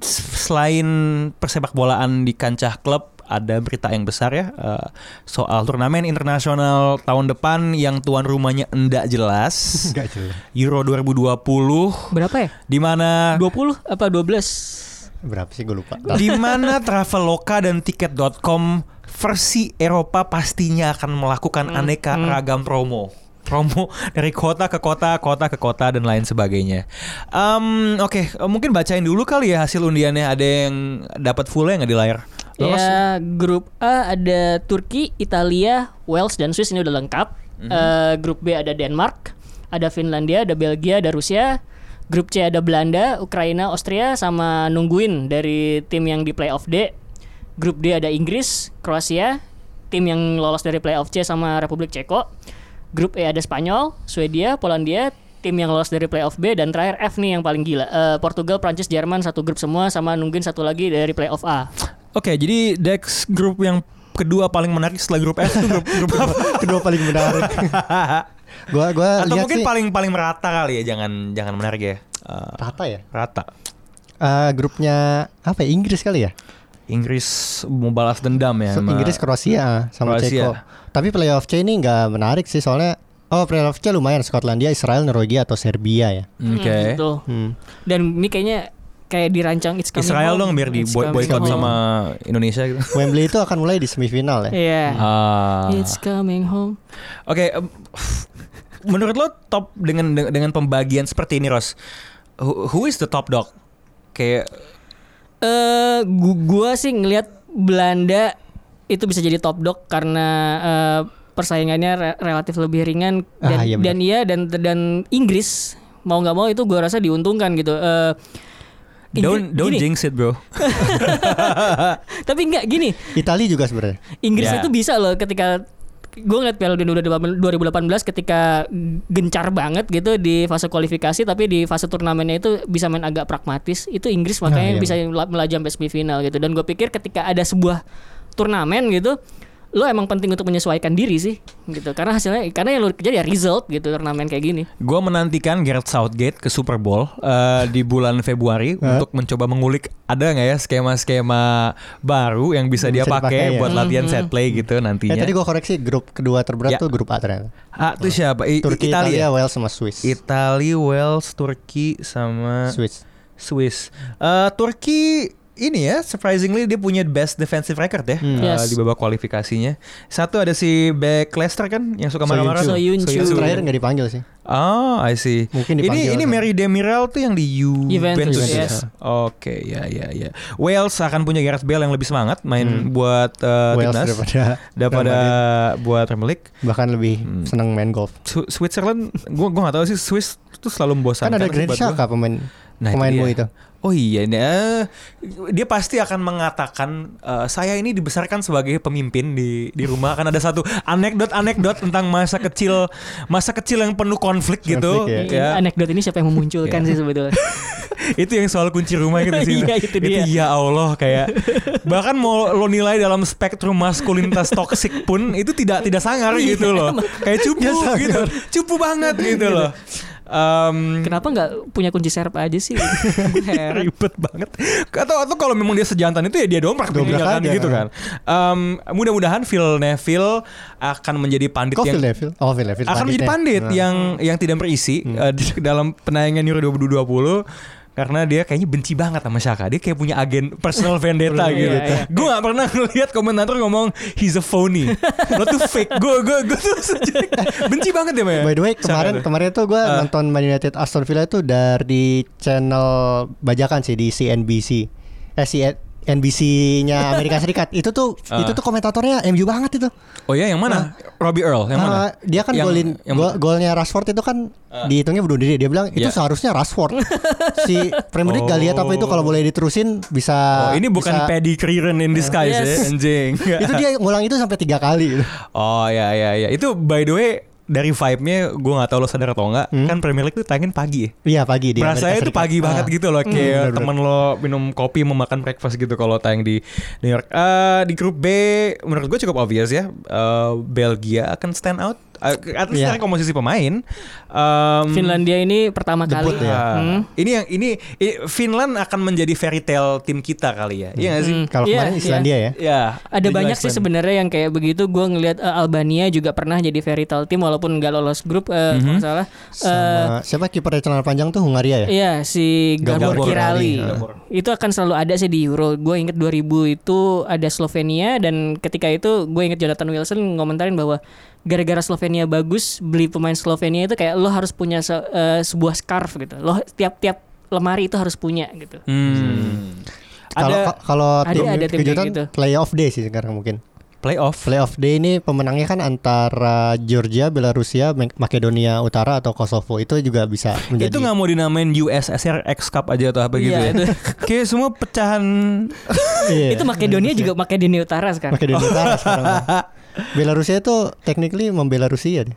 selain persepak bolaan di kancah klub, ada berita yang besar ya eh, soal turnamen internasional tahun depan yang tuan rumahnya enggak jelas. Enggak jelas. Euro 2020 Berapa ya? di mana 20 apa 12? Berapa sih gue lupa. di mana Traveloka dan tiket.com versi Eropa pastinya akan melakukan aneka ragam promo. Promo dari kota ke kota, kota ke kota dan lain sebagainya. Em, Oke, mungkin bacain dulu kali ya hasil undiannya. Ada yang dapat fullnya nggak di layar? Lolos? Ya, grup A ada Turki, Italia, Wales dan Swiss ini udah lengkap. Eh, grup B ada Denmark, ada Finlandia, ada Belgia, ada Rusia. Grup C ada Belanda, Ukraina, Austria sama nungguin dari tim yang di playoff D. Grup D ada Inggris, Kroasia, tim yang lolos dari playoff C sama Republik Ceko. Grup E ada Spanyol, Swedia, Polandia, tim yang lolos dari playoff B dan terakhir F nih yang paling gila. Eh, Portugal, Prancis, Jerman satu grup semua sama nungguin satu lagi dari playoff A. Oke, jadi Dex grup yang kedua paling menarik setelah grup F itu grup grup apa? Kedua paling menarik. gua gua Atau lihat mungkin sih paling paling merata kali ya, jangan jangan menarik ya. Eh, rata ya. rata. Eh, grupnya apa ya? Inggris kali ya? Inggris mau balas dendam ya. So, Inggris Kroasia sama Kroasia. Ceko. Tapi playoff C ini nggak menarik sih soalnya oh playoff C lumayan Skotlandia, Israel, Norwegia atau Serbia ya. Oke. Hmm, gitu. Hmm. Dan ini kayaknya kayak dirancang It's Coming Israel Home. dong biar di boy- boycott sama Indonesia gitu. Wembley itu akan mulai di semifinal ya. Iya. Ah. It's coming home. Oke, em, menurut lo top dengan dengan pembagian seperti ini, Ros? Who, who is the top dog? Kayak Eh, gu- gua sih ngelihat Belanda itu bisa jadi top dog karena eh, persaingannya re- relatif lebih ringan dan Ah, iya dan iya dan dan Inggris mau nggak mau itu gua rasa diuntungkan gitu. Eh, Inggris- don't don't gini, jinx it, bro. tapi nggak gini. Italia juga sebenarnya. Inggris Ya. itu bisa loh ketika gue ngeliat Piala Dunia 2018 ketika gencar banget gitu di fase kualifikasi tapi di fase turnamennya itu bisa main agak pragmatis itu Inggris makanya iya. bisa mela- melaju sampai semifinal gitu dan gue pikir ketika ada sebuah turnamen gitu lo emang penting untuk menyesuaikan diri sih gitu karena hasilnya karena yang lo kerja ya result gitu turnamen kayak gini Gua menantikan Gareth Southgate ke Super Bowl eh, di bulan Februari untuk mencoba mengulik ada nggak ya skema-skema baru yang bisa, dia Bisa pakai dipakai ya. buat latihan Mhm. set play gitu Eh nantinya. tadi gua koreksi grup kedua terberat Ya. tuh grup A ternyata. ah, itu siapa? I- Turki, Italia. Italia, Wales sama Swiss. Italia, Wales, Turki sama Swiss. Swiss. Eh, Turki ini ya, surprisingly dia punya best defensive record ya Hmm. eh, Yes. di babak kualifikasinya. Satu ada si back Leicester kan yang suka marah-marah. tuh. Soyuncu. Yang Soyuncu. terakhir nggak dipanggil sih. Oh, I see. Mungkin ini dipanggil ini kan. Mary Demiral tuh yang di Juventus. Juventus, ya? yes. Oke, ya ya ya. Wales akan punya Gareth Bale yang lebih semangat main buat eh, Wales timnas daripada daripada buat Premier League. bahkan lebih Hmm. seneng main golf. Su- Switzerland, gua gua gak tahu sih Swiss itu selalu membosankan. Kan ada Granit. Xhaka pemain Nah, itu pemainmu itu. Oh iya, ini, eh, dia pasti akan mengatakan eh, saya ini dibesarkan sebagai pemimpin di di rumah akan ada satu anekdot-anekdot tentang masa kecil masa kecil yang penuh konflik gitu. Konflik, Ya. Ini anekdot ini siapa yang memunculkan Ya. sih sebetulnya itu yang soal kunci rumah gitu sih. Iya, itu dia. ya Allah kayak bahkan mau lo nilai dalam spektrum maskulinitas toksik pun itu tidak tidak sangar Iya, gitu loh. Kayak cupu gitu. Cupu banget gitu loh. Em, kenapa nggak punya kunci serep aja sih ribet banget. Atau atau kalau memang dia sejantan itu ya dia dobrak Dobrak pintunya kan aja. gitu kan. Em, mudah-mudahan Phil Neville akan menjadi pandit Kok yang Phil Neville? Oh Phil Neville. akan menjadi pandit Nah. yang yang tidak berisi Hmm. di dalam penayangan Euro 2020 karena dia kayaknya benci banget sama Shaka. Dia kayak punya agen personal vendetta gitu. Iya, iya. Gue gak pernah ngeliat komentator ngomong he's a phony. Lo tuh fake. Gue gue gue tuh sejak benci banget ya Maya. By the way kemarin kemarin tuh gue Ah. nonton Man United Aston Villa itu dari channel bajakan sih di CNBC. Eh CNBC-nya Amerika Serikat. Itu tuh Ah. itu tuh komentatornya MU banget itu. Oh ya yang mana? Robbie Earl yang mana? Ah, dia kan Yang- golin yang- gol- golnya Rashford itu kan dihitungnya bunuh diri. Dia bilang itu Ya. seharusnya Rashford. si Premier League gak lihat apa itu kalau boleh diterusin bisa Oh, ini bukan bisa- Paddy Crerand in disguise Yes. ya, anjing. itu dia ngulang itu sampai tiga kali. Oh ya ya ya. Itu by the way dari vibe-nya gue nggak tahu lo sadar atau enggak kan Premier League tuh tayangin pagi ya. Iya pagi dia. Rasanya itu pagi banget gitu loh kayak bener-bener. temen lo minum kopi mau makan breakfast gitu kalau tayang di New York. Eh, di grup B menurut gue cukup obvious ya. Eh, Belgia akan stand out. Uh, at least Iya. secara komposisi pemain. Em, Finlandia ini pertama Debut kali. ya. ah, Hmm. Ini yang ini, Finland akan menjadi fairy tale tim kita kali ya. Iya gak sih? Hmm. Kalau Iya, kemarin iya. Islandia ya. Ya. Ada Digital banyak sih sebenarnya yang kayak begitu. Gue ngelihat eh, Albania juga pernah jadi fairy tale team walaupun nggak lolos grup eh, Mhm. kalau nggak salah. Eh, Sama siapa kiper celana panjang tuh Hungaria ya? Iya si Gabor, Gabor Kirali. Kirali. Gabor. Itu akan selalu ada sih di Euro. Gue inget 2000 itu ada Slovenia dan ketika itu gue inget Jonathan Wilson ngomentarin bahwa gara-gara Slovenia bagus beli pemain Slovenia itu kayak lo harus punya se- eh, sebuah scarf gitu. Lo tiap-tiap lemari itu harus punya gitu. Hmm. Kalau Ada kalau Ada- tim ada tim kejutan gitu. playoff day sih sekarang mungkin. playoff. Playoff day ini pemenangnya kan antara Georgia, Belarusia, Mak- Makedonia Utara atau Kosovo itu juga bisa menjadi. Itu nggak mau dinamain USSR X Cup aja atau apa gitu Iya, ya? itu. Kayak semua pecahan. Iya. Itu Makedonia juga Makedonia Utara sekarang. Makedonia Utara sekarang. Belarusia itu technically membela Rusia deh.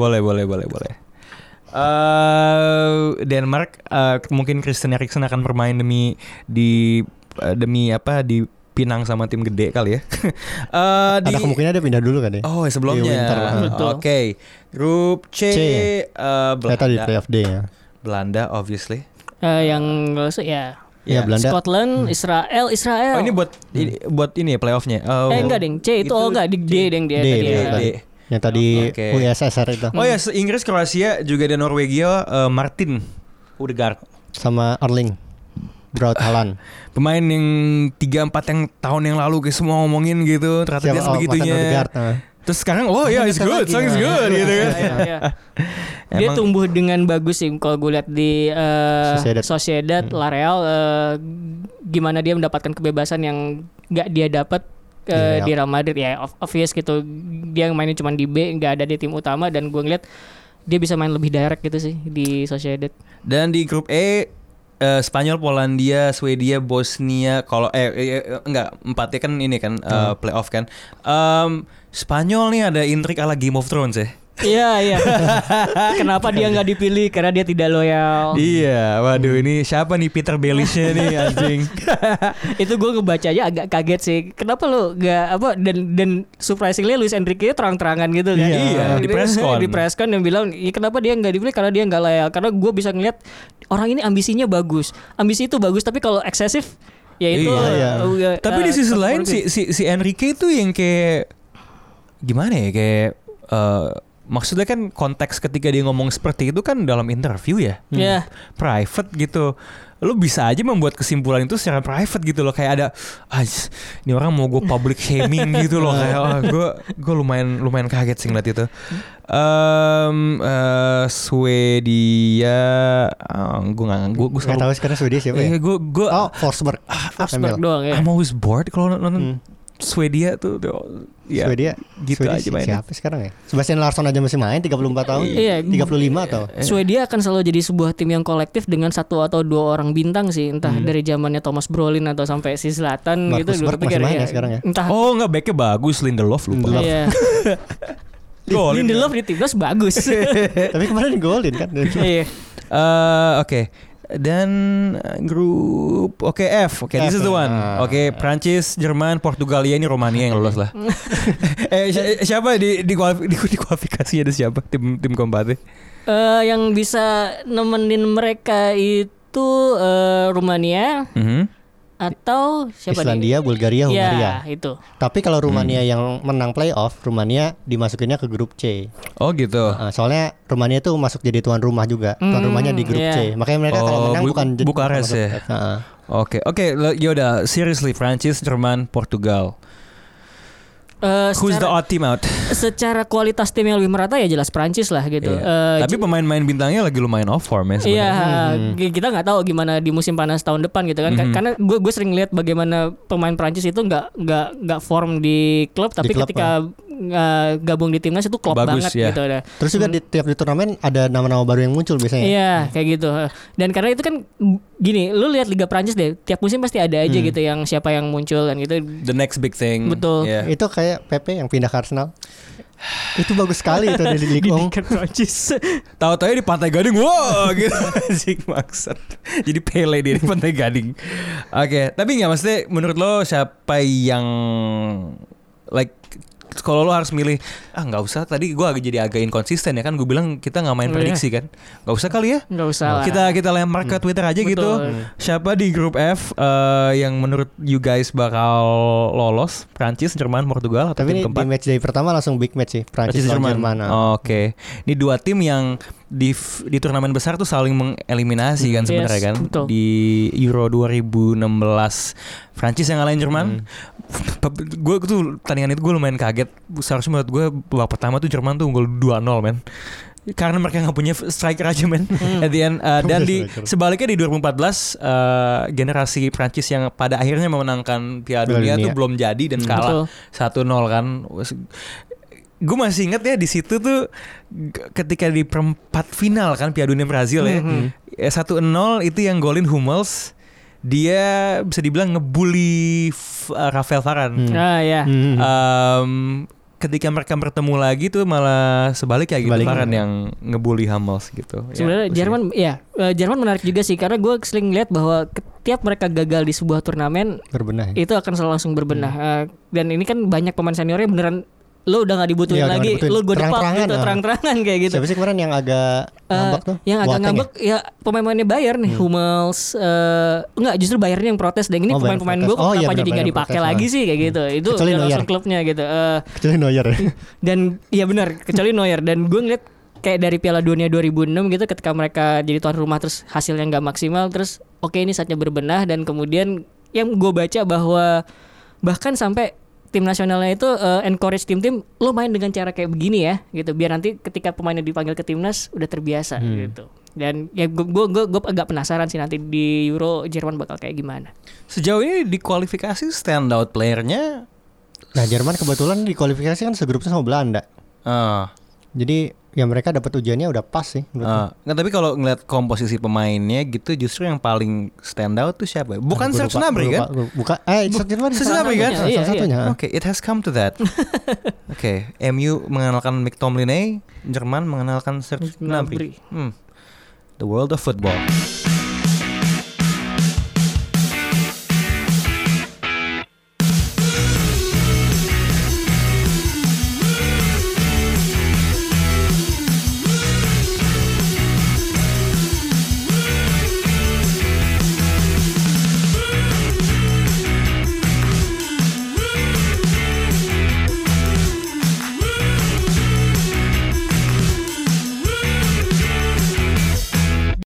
boleh, boleh, boleh, boleh. eh Denmark eh, mungkin Christian Eriksen akan bermain demi di eh, demi apa di Pinang sama tim gede kali ya. Eh, di Ada kemungkinan dia pindah dulu kan ya. Oh, sebelumnya. Betul. Oke. Grup C, C. eh, di Belanda. playoff day ya. Belanda obviously. Eh, yang lolos ya Iya, Belanda. Scotland, Israel, Israel. Oh, ini buat ini, buat ini ya playoffnya. Oh. eh enggak deng, C itu, oh enggak di D deng dia D, tadi D, ya. D. Yang tadi Oke. USSR itu Oh ya, se- Inggris, Kroasia juga ada Norwegia, eh, Martin Odegaard. sama Erling Braut Haaland. Pemain yang 3 4 yang tahun yang lalu kayak semua ngomongin gitu, ternyata dia Siapa? Oh, sebegitunya. Ah. Terus sekarang oh ya, it's Martin good, lagi, so it's nah. good gitu kan. Iya, iya. Dia Emang- tumbuh dengan bagus sih kalau gue lihat di eh, Sociedad. Sociedad, La Real eh, gimana dia mendapatkan kebebasan yang nggak dia dapat eh, Di Real. di Real Madrid ya ob- obvious gitu dia mainin cuma di B nggak ada di tim utama dan gue ngeliat dia bisa main lebih direct gitu sih di Sociedad Dan di grup E eh, Spanyol, Polandia, Swedia, Bosnia. Kalau eh, eh, eh, enggak empatnya kan ini kan eh, playoff kan. Em, Spanyol nih ada intrik ala Game of Thrones ya. Iya iya. Kenapa dia nggak dipilih? Karena dia tidak loyal. Iya, waduh ini siapa nih Peter Belishnya nih anjing. itu gue ngebacanya agak kaget sih. Kenapa lo nggak apa dan dan surprisingly Luis Enrique terang-terangan gitu kan? Iya, di presscon. di presscon dan bilang, "Ya, kenapa dia nggak dipilih? Karena dia nggak loyal. Karena gue bisa ngeliat orang ini ambisinya bagus. Ambisi itu bagus, tapi kalau eksesif ya itu. Iya, iya. uh, Tapi di uh, sisi lain si si si Enrique itu yang kayak gimana ya kayak eh, maksudnya kan konteks ketika dia ngomong seperti itu kan dalam interview ya. Iya. Private gitu. Lu bisa aja membuat kesimpulan itu secara private gitu loh kayak ada ah ini orang mau gue public shaming gitu loh kayak ah, gue gue lumayan lumayan kaget sih ngeliat itu. Em eh, Swedia gue nggak gue gue Gak tahu sekarang Swedia siapa ya? gue gue Oh, Forsberg. Forsberg Emil. doang ya. I'm always bored kalau nonton Swedia tuh, tuh ya Swedia. gitu Swedia aja si- mainnya. Siapa sekarang ya? Sebastian Larsson aja masih main 34 tahun. Iya. 35 atau? Swedia akan selalu jadi sebuah tim yang kolektif dengan satu atau dua orang bintang sih, entah dari zamannya Thomas Brolin atau sampai si Zlatan Marcus gitu. Gue masih main ya sekarang ya? Entah. Oh nggak backnya bagus Lindelof lupa. Lindelof. Iya. Golin. Lindelof di timnas bagus. Tapi kemarin golin kan. Eh, Iya. Oke. Dan eh, grup oke F. Oke, this is the one. Ah. Oke, Prancis, Jerman, Portugalia ini Romania yang lolos lah. eh si- siapa di di, kualif- di, di kualifikasi ada siapa tim tim keempatnya? Eh, yang bisa nemenin mereka itu eh, Rumania, Mhm. Atau siapa Islandia, Bulgaria, nih? Hungaria. Ya, itu. Tapi kalau Rumania Hmm. yang menang playoff, Rumania dimasukinnya ke grup C. Oh gitu. Nah, soalnya Rumania itu masuk jadi tuan rumah juga. Tuan Hmm, rumahnya di grup iya. C. Makanya mereka kalau Oh, menang Bu- bukan jadi- Bukares bukan ya? Heeh. Oke, oke, le- yaudah. Seriously, Prancis, Jerman, Portugal. Eh, Who's the secara, odd team out? secara kualitas tim yang lebih merata ya jelas Prancis lah gitu. Iya. Eh, Tapi pemain-pemain bintangnya lagi lumayan off form ya Iya, sebenarnya. g- kita nggak tahu gimana di musim panas tahun depan gitu kan. Ka- Mhm. Karena gue gue sering lihat bagaimana pemain Prancis itu nggak nggak nggak form di klub, tapi klub, ketika uh, gabung di timnas itu klop Bagus, banget ya. gitu. Ada. Terus juga di tiap di turnamen ada nama-nama baru yang muncul biasanya. Iya, kayak gitu. Dan karena itu kan gini, lu lihat Liga Prancis deh, tiap musim pasti ada aja gitu yang siapa yang muncul dan gitu. The next big thing. Betul. Yeah. Itu kayak Pepe yang pindah ke Arsenal. itu bagus sekali itu di Ligue 1. Prancis. Tahu-tahu di Pantai Gading, wow gitu anjing maksud. Jadi Pele di Pantai Gading. Oke, tapi nggak maksudnya menurut lo siapa yang like kalau lo harus milih ah nggak usah tadi gue agak jadi agak inkonsisten ya kan gue bilang kita nggak main iya. prediksi kan nggak usah kali ya Nggak usah lah. kita kita lempar ke Twitter aja gitu Betul. siapa di grup F eh, yang menurut you guys bakal lolos Prancis Jerman Portugal atau Tapi tim ini keempat di match day pertama langsung big match sih. Prancis Jerman. Oh, Oke, ini dua tim yang di di turnamen besar tuh saling mengeliminasi kan Yes, sebenarnya kan. betul. Di Euro 2016 Prancis yang ngalahin Jerman. Gue tuh tandingan itu gue lumayan kaget. Seharusnya menurut gue babak pertama tuh Jerman tuh unggul 2-0 men. Karena mereka nggak punya striker aja men. At the end, uh, dan di sebaliknya di 2014 uh, generasi Prancis yang pada akhirnya memenangkan Piala Dunia, Dunia. tuh belum jadi dan Hmm. kalah Betul. 1-0 kan gue masih inget ya di situ tuh ketika di perempat final kan Piala Dunia Brazil ya Mhm. Ya, 1-0 itu yang golin Hummels dia bisa dibilang ngebully uh, Rafael Varane Hmm. Ah ya. Hmm. Em, ketika mereka bertemu lagi tuh malah sebaliknya gitu Sebaliknya. Varane yang ngebully Hummels gitu Ya, Sebenarnya sih. Jerman ya Jerman menarik juga sih karena gue sering lihat bahwa setiap mereka gagal di sebuah turnamen berbenah. ya. itu akan selalu langsung berbenah Hmm. Eh, dan ini kan banyak pemain seniornya beneran lo udah nggak dibutuhin Iya, udah lagi dibutuhin. lo gue depak Terang-terangan, gitu ah. terang-terangan kayak gitu Siapa sih kemarin yang agak Eh, ngambek tuh? yang agak Boateng ya? ngambek ya pemain-pemainnya Bayar nih Hummels eh enggak justru Bayarnya yang protes dan ini Oh, pemain-pemain gue Oh, iya, kenapa benar, jadi nggak dipakai lagi sih kayak gitu itu Kecuali Neuer. klubnya gitu Eh, Kecuali Neuer ya. dan iya benar kecuali Neuer dan gue ngeliat kayak dari Piala Dunia 2006 gitu ketika mereka jadi tuan rumah terus hasilnya nggak maksimal terus oke ini saatnya berbenah dan kemudian yang gue baca bahwa bahkan sampai tim nasionalnya itu eh, encourage tim-tim lo main dengan cara kayak begini ya gitu. Biar nanti ketika pemainnya dipanggil ke timnas udah terbiasa gitu. Dan ya gue gue gue agak penasaran sih nanti di Euro Jerman bakal kayak gimana. Sejauh ini di kualifikasi standout playernya Nah Jerman kebetulan di kualifikasi kan segrupnya sama Belanda. ah. Jadi ya mereka dapat ujiannya udah pas sih. Ah, nggak, tapi kalau ngeliat komposisi pemainnya gitu justru yang paling stand out tuh siapa? Bukan Aduh, gua Serge Gnabry kan? Bukan. Eh, Serge Gnabry. Serge salah Gnabry kan? satunya, Iya, Salah iya. satunya. Oke, it has come to that. Oke, MU mengenalkan McTominay, Jerman mengenalkan Serge Gnabry. Gnabry. Hmm. The world of football.